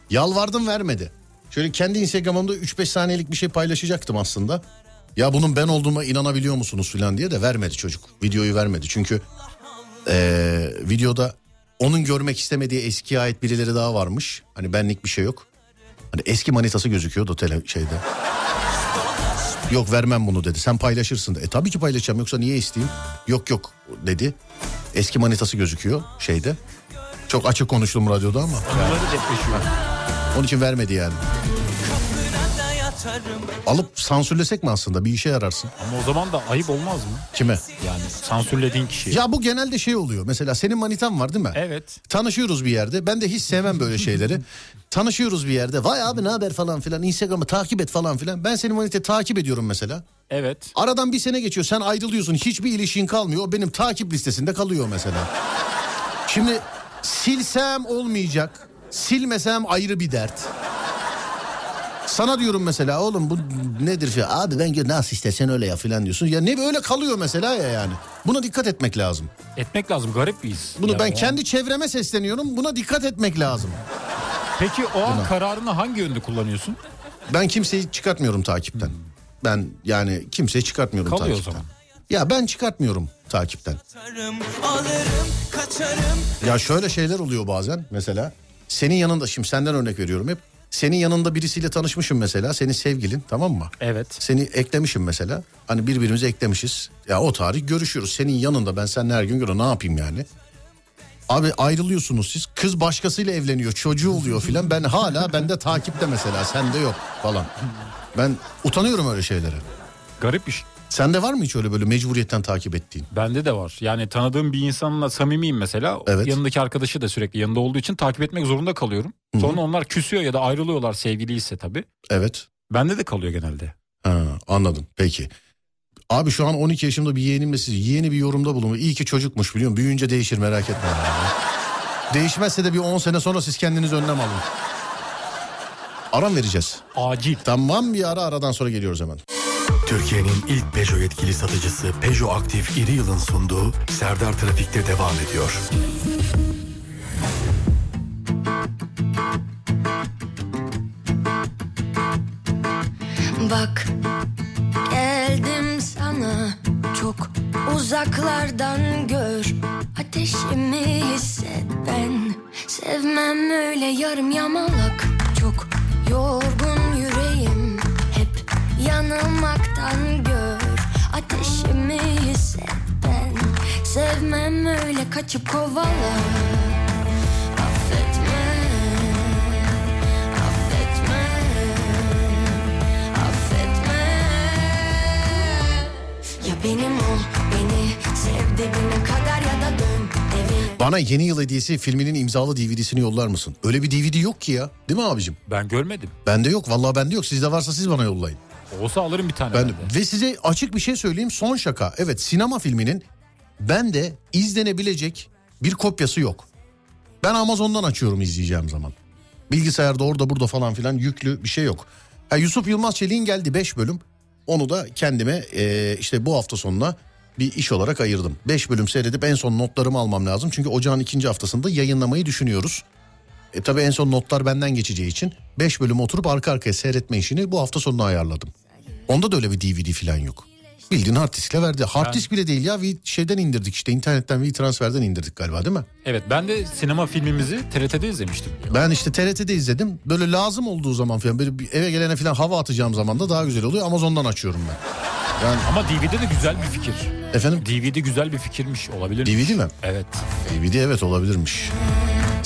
Yalvardım vermedi. Şöyle kendi Instagram'ımda 3-5 saniyelik bir şey paylaşacaktım aslında. Ya bunun ben olduğuma inanabiliyor musunuz falan diye de vermedi çocuk. Videoyu vermedi çünkü eee, videoda onun görmek istemediği eskiye ait birileri daha varmış. Hani benlik bir şey yok. Hani eski manitası gözüküyordu tele şeyde. Yok vermem bunu dedi. Sen paylaşırsın. E tabii ki paylaşacağım yoksa niye isteyeyim? Yok yok dedi. Eski manitası gözüküyor şeyde. Çok açık konuştum radyoda ama. Onun için vermedi yani. Alıp sansürlesek mi aslında bir işe yararsın. Ama o zaman da ayıp olmaz mı? Kime? Yani sansürlediğin kişi. Ya bu genelde şey oluyor. Mesela senin manitan var değil mi? Evet. Tanışıyoruz bir yerde. Ben de hiç sevmem böyle şeyleri. <laughs> Tanışıyoruz bir yerde. Vay abi ne haber falan filan. Instagram'ı takip et falan filan. Ben senin manitayı takip ediyorum mesela. Evet. Aradan bir sene geçiyor. Sen ayrılıyorsun. Hiçbir ilişkin kalmıyor. O benim takip listesinde kalıyor mesela. Şimdi silsem olmayacak. Silmesem ayrı bir dert. Sana diyorum mesela oğlum bu nedir şey abi ben gör nasıl istersen öyle ya filan diyorsun. Ya ne böyle kalıyor mesela ya yani. Buna dikkat etmek lazım. Etmek lazım. Garip bir his. Bunu Ya ben o- kendi çevreme sesleniyorum. Buna dikkat etmek lazım. Peki o an kararını hangi yönde kullanıyorsun? Ben kimseyi çıkartmıyorum takipten. Ben yani kimseyi çıkartmıyorum Kalıyor o takipten. zaman. Ya ben çıkartmıyorum takipten. Ya şöyle şeyler oluyor bazen mesela. Senin yanında şimdi senden örnek veriyorum hep. Senin yanında birisiyle tanışmışım mesela. Senin sevgilin tamam mı? Evet. Seni eklemişim mesela. Hani birbirimizi eklemişiz. Ya o tarih görüşüyoruz. Senin yanında ben seninle her gün göre ne yapayım yani? Abi ayrılıyorsunuz siz. Kız başkasıyla evleniyor. Çocuğu oluyor filan. Ben hala bende takipte mesela. Sende yok falan. Ben utanıyorum öyle şeylere. Garip bir şey. Sende var mı hiç öyle böyle mecburiyetten takip ettiğin? Bende de var. Yani tanıdığım bir insanla samimiyim mesela. Evet. Yanındaki arkadaşı da sürekli yanında olduğu için takip etmek zorunda kalıyorum. Sonra onlar küsüyor ya da ayrılıyorlar sevgiliyse tabii. Evet. Bende de kalıyor genelde. Ha, anladım. Peki. Abi şu an 12 yaşımda bir yeğenimle siz yeğeni bir yorumda bulunmuş. İyi ki çocukmuş biliyorum. Büyüyünce değişir merak etme. <laughs> Değişmezse de bir 10 sene sonra siz kendiniz önlem alın. Aram vereceğiz. Acil. Tamam bir ara aradan sonra geliyoruz hemen. Türkiye'nin ilk Peugeot yetkili satıcısı Peugeot Aktif İri Yıl'ın sunduğu Serdar Trafik'te devam ediyor. Bak geldim sana. Çok uzaklardan gör. Ateşimi hisset ben sevmem öyle yarım yamalak. Çok yorgun yüreğim kaçıp kovala Affetme, affetme affetme Ya benim ol beni sev dibine kadar ya da dön evine Bana yeni yıl hediyesi filminin imzalı DVD'sini yollar mısın? Öyle bir DVD yok ki ya. Değil mi abicim? Ben görmedim. Bende yok. Vallahi bende yok. Sizde varsa siz bana yollayın. Olsa alırım bir tane. Ben ben de. ve size açık bir şey söyleyeyim son şaka. Evet sinema filminin bende izlenebilecek bir kopyası yok. Ben Amazon'dan açıyorum izleyeceğim zaman. Bilgisayarda orada burada falan filan yüklü bir şey yok. Ha, Yusuf Yılmaz Çelik'in geldi 5 bölüm. Onu da kendime eee, işte bu hafta sonuna bir iş olarak ayırdım. 5 bölüm seyredip en son notlarımı almam lazım. Çünkü ocağın ikinci haftasında yayınlamayı düşünüyoruz. E tabi en son notlar benden geçeceği için 5 bölüm oturup arka arkaya seyretme işini bu hafta sonuna ayarladım. Onda da öyle bir DVD falan yok. Bildiğin hard diskle verdi. Hard Ben- disk bile değil ya şeyden indirdik işte internetten bir transferden indirdik galiba değil mi? Evet ben de sinema filmimizi TRT'de izlemiştim. Ben işte TRT'de izledim. Böyle lazım olduğu zaman falan böyle bir eve gelene falan hava atacağım zaman da daha güzel oluyor. Amazon'dan açıyorum ben. Yani Ama DVD de güzel bir fikir. efendim DVD güzel bir fikirmiş olabilir. DVD mi? Evet. DVD evet olabilirmiş.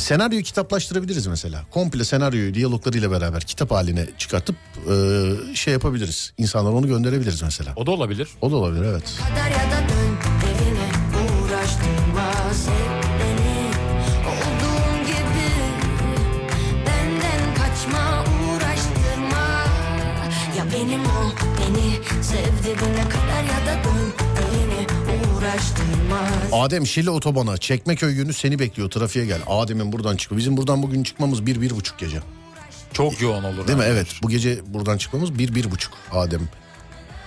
Senaryoyu kitaplaştırabiliriz mesela. Komple senaryoyu diyaloglarıyla beraber kitap haline çıkartıp e, şey yapabiliriz. İnsanlara onu gönderebiliriz mesela. O da olabilir. O da olabilir evet. kadar ya da dön Adem Şile otobana Çekmeköy günü seni bekliyor trafiğe gel. Adem'in buradan çıkıyor. Bizim buradan bugün çıkmamız bir bir buçuk gece. Çok yoğun olur. Değil mi? Evet bu gece buradan çıkmamız bir bir buçuk Adem.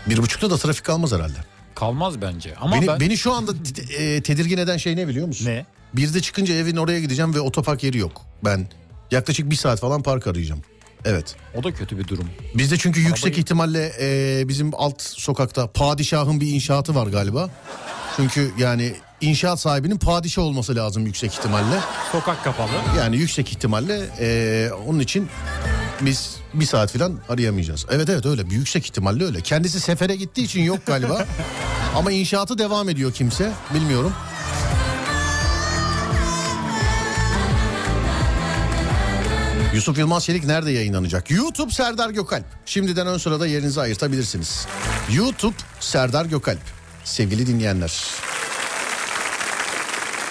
Bir buçukta da trafik kalmaz herhalde. Kalmaz bence. Ama beni, ben beni şu anda e, tedirgin eden şey ne biliyor musun? ne? Birde çıkınca evin oraya gideceğim ve otopark yeri yok. Ben yaklaşık bir saat falan park arayacağım. Evet. O da kötü bir durum. Bizde çünkü yüksek Arabayı- ihtimalle e, bizim alt sokakta padişahın bir inşaatı var galiba. Çünkü yani inşaat sahibinin padişah olması lazım yüksek ihtimalle. Sokak kapalı. Yani yüksek ihtimalle e, onun için biz bir saat falan arayamayacağız. Evet evet öyle bir yüksek ihtimalle öyle. Kendisi sefere gittiği için yok galiba. <laughs> Ama inşaatı devam ediyor kimse bilmiyorum. Yusuf Yılmaz Çelik nerede yayınlanacak? YouTube Serdar Gökalp. Şimdiden ön sırada yerinizi ayırtabilirsiniz. YouTube Serdar Gökalp. Sevgili dinleyenler.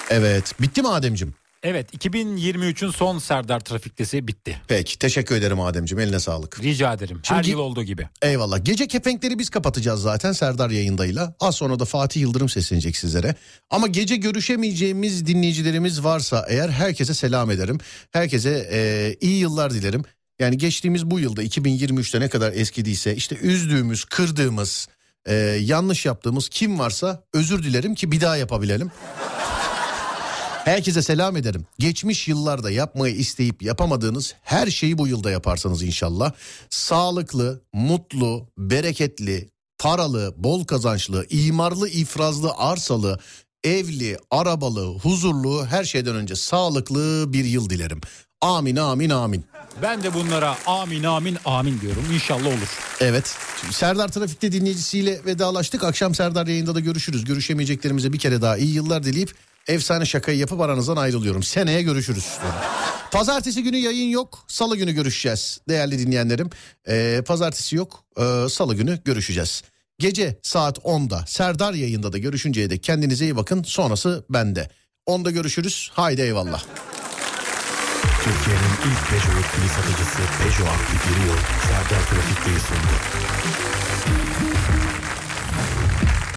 Evet bitti mi Ademcim? Evet 2023'ün son Serdar Trafik'tesi bitti. Peki teşekkür ederim Ademciğim eline sağlık. Rica ederim. Şimdi- Her yıl olduğu gibi. Eyvallah. Gece kepenkleri biz kapatacağız zaten Serdar yayındayla. Az sonra da Fatih Yıldırım seslenecek sizlere. Ama gece görüşemeyeceğimiz dinleyicilerimiz varsa eğer herkese selam ederim. Herkese e, iyi yıllar dilerim. Yani geçtiğimiz bu yılda 2023'te ne kadar eskidiyse işte üzdüğümüz, kırdığımız, e, yanlış yaptığımız kim varsa özür dilerim ki bir daha yapabilelim. Herkese selam ederim. Geçmiş yıllarda yapmayı isteyip yapamadığınız her şeyi bu yılda yaparsanız inşallah. Sağlıklı, mutlu, bereketli, paralı, bol kazançlı, imarlı, ifrazlı, arsalı, evli, arabalı, huzurlu, her şeyden önce sağlıklı bir yıl dilerim. Amin amin amin. Ben de bunlara amin amin amin diyorum. İnşallah olur. Evet. Şimdi Serdar Trafik'te dinleyicisiyle vedalaştık. Akşam Serdar yayında da görüşürüz. Görüşemeyeceklerimize bir kere daha iyi yıllar dileyip efsane şakayı yapıp aranızdan ayrılıyorum. Seneye görüşürüz. Pazartesi günü yayın yok. Salı günü görüşeceğiz değerli dinleyenlerim. Ee, pazartesi yok. Ee, Salı günü görüşeceğiz. Gece saat 10'da Serdar yayında da görüşünceye dek kendinize iyi bakın. Sonrası bende. 10'da görüşürüz. Haydi eyvallah. Türkiye'nin ilk Peugeot yetkili satıcısı Peugeot Aktif Yıl Serdar Trafik'teyi sundu.